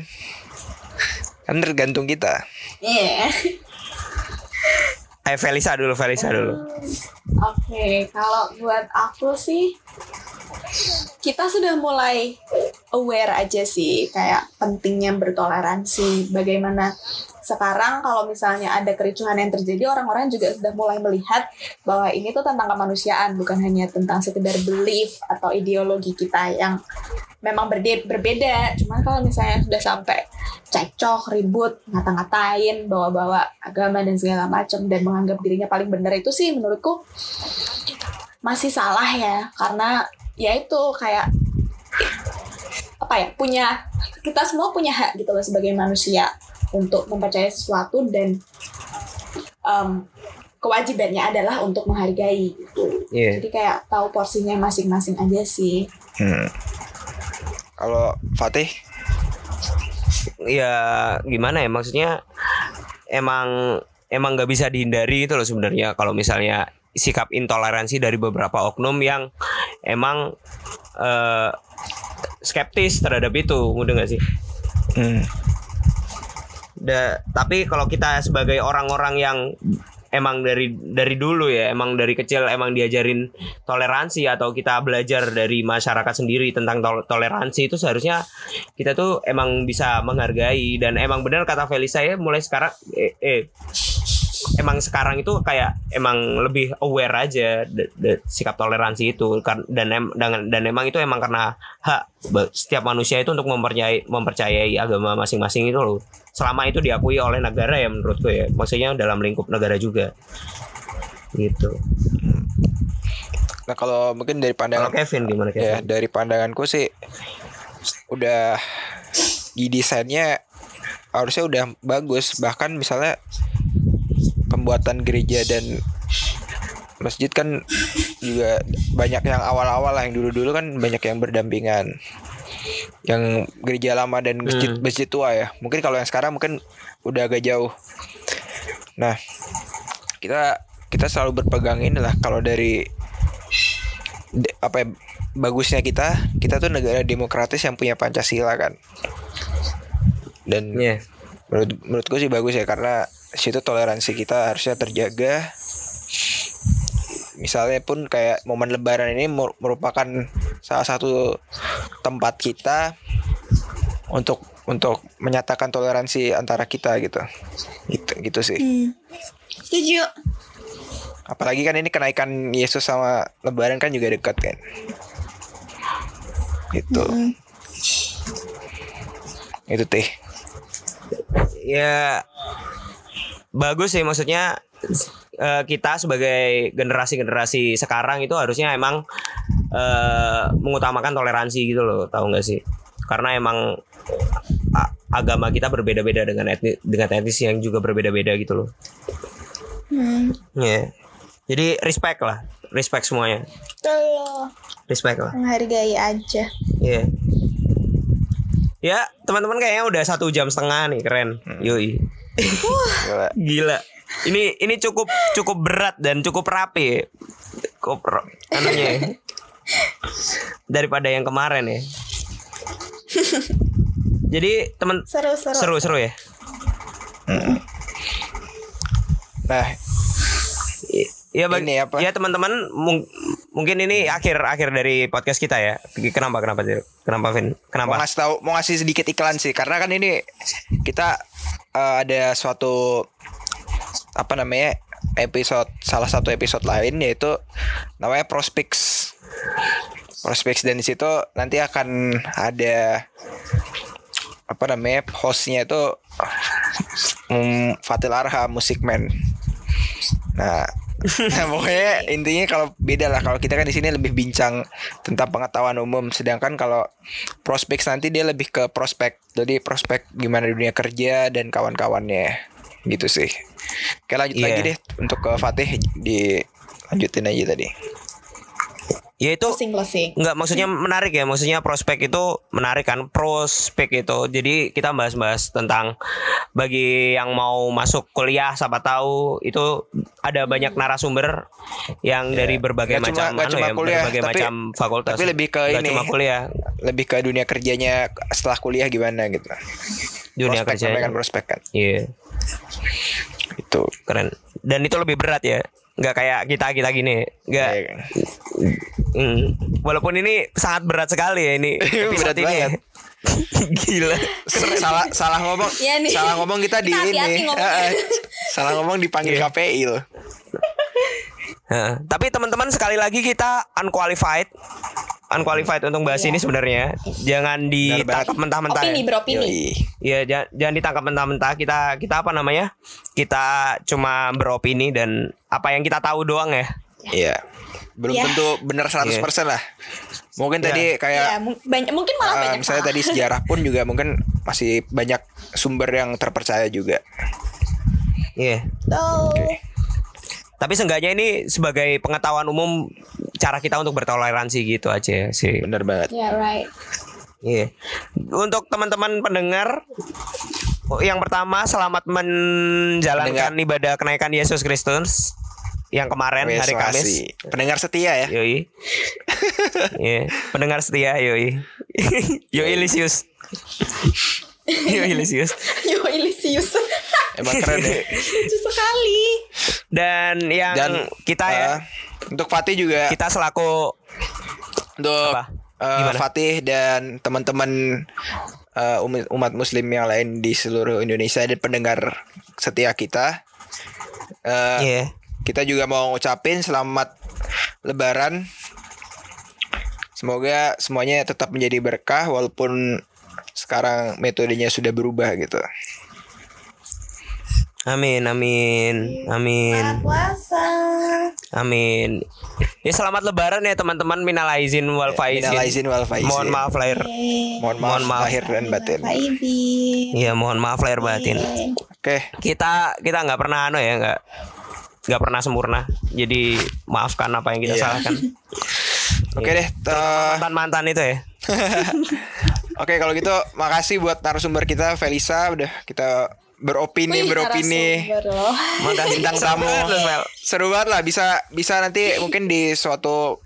Kan tergantung kita. Iya. Ayo Felisa dulu Felisa dulu Oke, kalau buat aku sih kita sudah mulai aware aja sih kayak pentingnya bertoleransi. Bagaimana sekarang kalau misalnya ada kericuhan yang terjadi orang-orang juga sudah mulai melihat bahwa ini tuh tentang kemanusiaan bukan hanya tentang sekedar belief atau ideologi kita yang memang berde- berbeda. Cuman kalau misalnya sudah sampai cekcok, ribut, ngata-ngatain, bawa-bawa agama dan segala macam dan menganggap dirinya paling benar itu sih menurutku masih salah ya karena ya itu kayak apa ya punya kita semua punya hak gitu loh sebagai manusia untuk mempercayai sesuatu dan em, kewajibannya adalah untuk menghargai gitu. Iya. Jadi kayak tahu porsinya masing-masing aja sih. Hmm. Kalau Fatih, ya gimana ya? Maksudnya emang emang nggak bisa dihindari itu loh sebenarnya. Kalau misalnya sikap intoleransi dari beberapa oknum yang emang eh, skeptis terhadap itu mudah nggak sih? Hmm. Da- tapi kalau kita sebagai orang-orang yang emang dari dari dulu ya emang dari kecil emang diajarin toleransi atau kita belajar dari masyarakat sendiri tentang tol- toleransi itu seharusnya kita tuh emang bisa menghargai. Dan emang benar kata Felisa ya mulai sekarang eh, eh, emang sekarang itu kayak emang lebih aware aja de- de- sikap toleransi itu. Kan dan em, dan, dan emang itu emang karena hak setiap manusia itu untuk mempercayai mempercayai agama masing-masing itu loh. Selama itu diakui oleh negara ya menurutku ya. Maksudnya dalam lingkup negara juga. Gitu. Nah kalau mungkin dari kalau pandangan Kevin gimana ya Kevin dari pandanganku sih udah di desainnya harusnya udah bagus. Bahkan misalnya pembuatan gereja dan masjid kan juga banyak yang awal-awal lah yang dulu-dulu kan banyak yang berdampingan yang gereja lama dan masjid Hmm. masjid tua ya mungkin kalau yang sekarang mungkin udah agak jauh nah kita kita selalu berpegang inilah kalau dari de- apa ya, bagusnya kita kita tuh negara demokratis yang punya pancasila kan dan Iya. menurut menurutku sih bagus ya karena situ toleransi kita harusnya terjaga. Misalnya pun kayak momen lebaran ini mer- merupakan salah satu tempat kita untuk untuk menyatakan toleransi antara kita gitu. Gitu gitu sih. Setuju. Apalagi kan ini kenaikan Yesus sama lebaran kan juga dekat kan. Gitu. Itu teh. Ya bagus sih maksudnya eh, kita sebagai generasi-generasi sekarang itu harusnya emang eh, mengutamakan toleransi gitu loh tahu nggak sih? Karena emang a- agama kita berbeda-beda dengan etnis dengan etnis yang juga berbeda-beda gitu loh. Hmm. ya. Jadi respect lah. Respect semuanya. Tuh, respect lah. Menghargai aja. Iya. Ya, teman-teman kayaknya udah satu jam setengah nih, keren. Yoi. Gila. Gila. Ini ini cukup cukup berat dan cukup rapi. Cukup anunya. ya. daripada yang kemarin ya. Jadi teman Seru-seru. seru-seru ya. Nah, Ya bagi, Ini apa? ya teman-teman mung- mungkin ini akhir akhir dari podcast kita ya. Kenapa kenapa sih? Kenapa Vin? mau Kenapa? ngasih tahu mau ngasih sedikit iklan sih karena kan ini kita eh, ada suatu apa namanya episode salah satu episode lain yaitu namanya Prospects Prospects dan di situ nanti akan ada apa namanya hostnya itu um, Fatil Arha Musikman nah nah pokoknya intinya kalau beda lah. Kalau kita kan di sini lebih bincang tentang pengetahuan umum. Sedangkan kalau prospek nanti dia lebih ke prospek. Jadi prospek gimana dunia kerja dan kawan-kawannya. Gitu sih. Oke lanjut Iya. lagi deh untuk ke Fatih. Di lanjutin aja tadi Ya itu. Enggak maksudnya menarik ya. Maksudnya prospek itu menarik kan? Prospek itu. Jadi kita bahas-bahas tentang Bagi yang mau masuk kuliah Siapa tahu Itu ada banyak narasumber Yang dari berbagai Nggak cuma- macam nggak anu cuma ya, kuliah, Berbagai tapi- macam fakultas. tapi lebih ke Nggak ini. cuma kuliah. Lebih ke dunia kerjanya setelah kuliah gimana gitu. Dunia kerja kan prospek kan. Iya. Itu. Keren. Dan itu lebih berat ya Nggak kayak kita-kita gini Nggak Iya. Hmm. Walaupun ini sangat berat sekali ya ini episode Berat ini. ya. banget. Gila. salah salah ngomong Iya nih. salah ngomong kita di Kita hati-hati ini ngomongnya. Heeh. salah ngomong dipanggil Iya. KPI loh Heeh. Tapi teman-teman sekali lagi kita unqualified. Unqualified untuk bahas Iya. ini sebenarnya. Jangan ditangkap mentah-mentah. Opini ya. beropini. Iya, jangan, jangan ditangkap mentah-mentah. Kita kita apa namanya? Kita cuma beropini dan apa yang kita tahu doang ya. Iya. Belum Iya. tentu benar 100% lah. Mungkin Iya. tadi kayak Ya, mu- banyak mungkin malah eh, banyak misalnya salah. tadi sejarah pun juga mungkin masih banyak sumber yang terpercaya juga. Iya. Betul. Tapi seenggaknya ini sebagai pengetahuan umum cara kita untuk bertoleransi gitu aja sih. Bener banget. Ya right. Iya. Untuk teman-teman pendengar yang pertama selamat menjalankan ibadah kenaikan Yesus Kristus yang kemarin Wes, hari Kamis. Pendengar setia ya. Yoi. Iya, pendengar setia yoi. yoi Lisius. yoi Lisius. Yo Ilisius. Emang keren ya. Lucu sekali. Dan yang Dan kita ya, eh, untuk Fatih juga kita selaku untuk Apa? Gimana? Fatih dan teman-teman eh, umat, umat muslim yang lain di seluruh Indonesia dan pendengar setia kita eh, Iya. kita juga mau ngucapin selamat lebaran semoga semuanya tetap menjadi berkah walaupun sekarang metodenya sudah berubah gitu Amin, amin, amin, Selamat puasa. amin. Ya selamat lebaran ya teman-teman minal aizin wal faizin. Minal aizin wal faizin. Mohon maaf lahir. Mohon maaf, Mohon maaf. lahir dan batin. Iya, mohon maaf lahir batin. Oke Kita kita nggak pernah anu ya, nggak nggak pernah sempurna. Jadi maafkan apa yang kita Iya. salahkan. oke deh eh, Mantan mantan itu ya. Oke kalau gitu makasih buat narasumber kita Felisa udah kita beropini Wih, beropini. Mantan bintang tamu seru banget lah bisa bisa nanti mungkin di suatu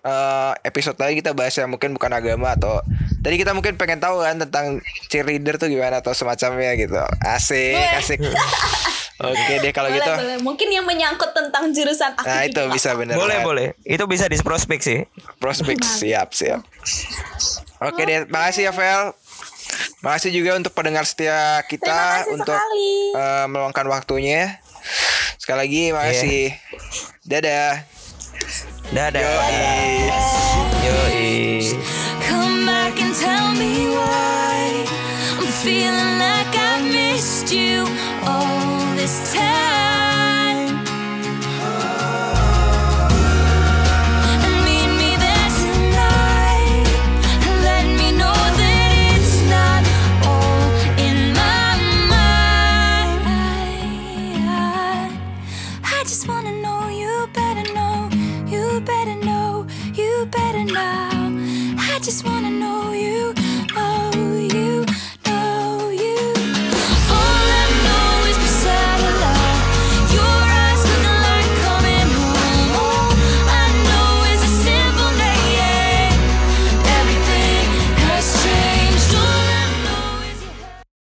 eh, episode lagi kita bahas yang mungkin bukan agama atau tadi kita mungkin pengen tahu kan tentang cheerleader tuh gimana atau semacamnya gitu asik Weh. asik oke deh kalau Boleh, gitu boleh. Mungkin yang menyangkut tentang jurusan aku nah itu juga bisa bener Boleh banget. boleh. Itu bisa di prospek sih. prospek siap siap oke deh makasih ya Vel makasih juga untuk pendengar setia kita kasih untuk sekali. eh, meluangkan waktunya sekali lagi makasih dadah Dadah. Yoi. Yoi. Come back and tell me why I'm feeling like I missed you all this time. now. I just wanna know you.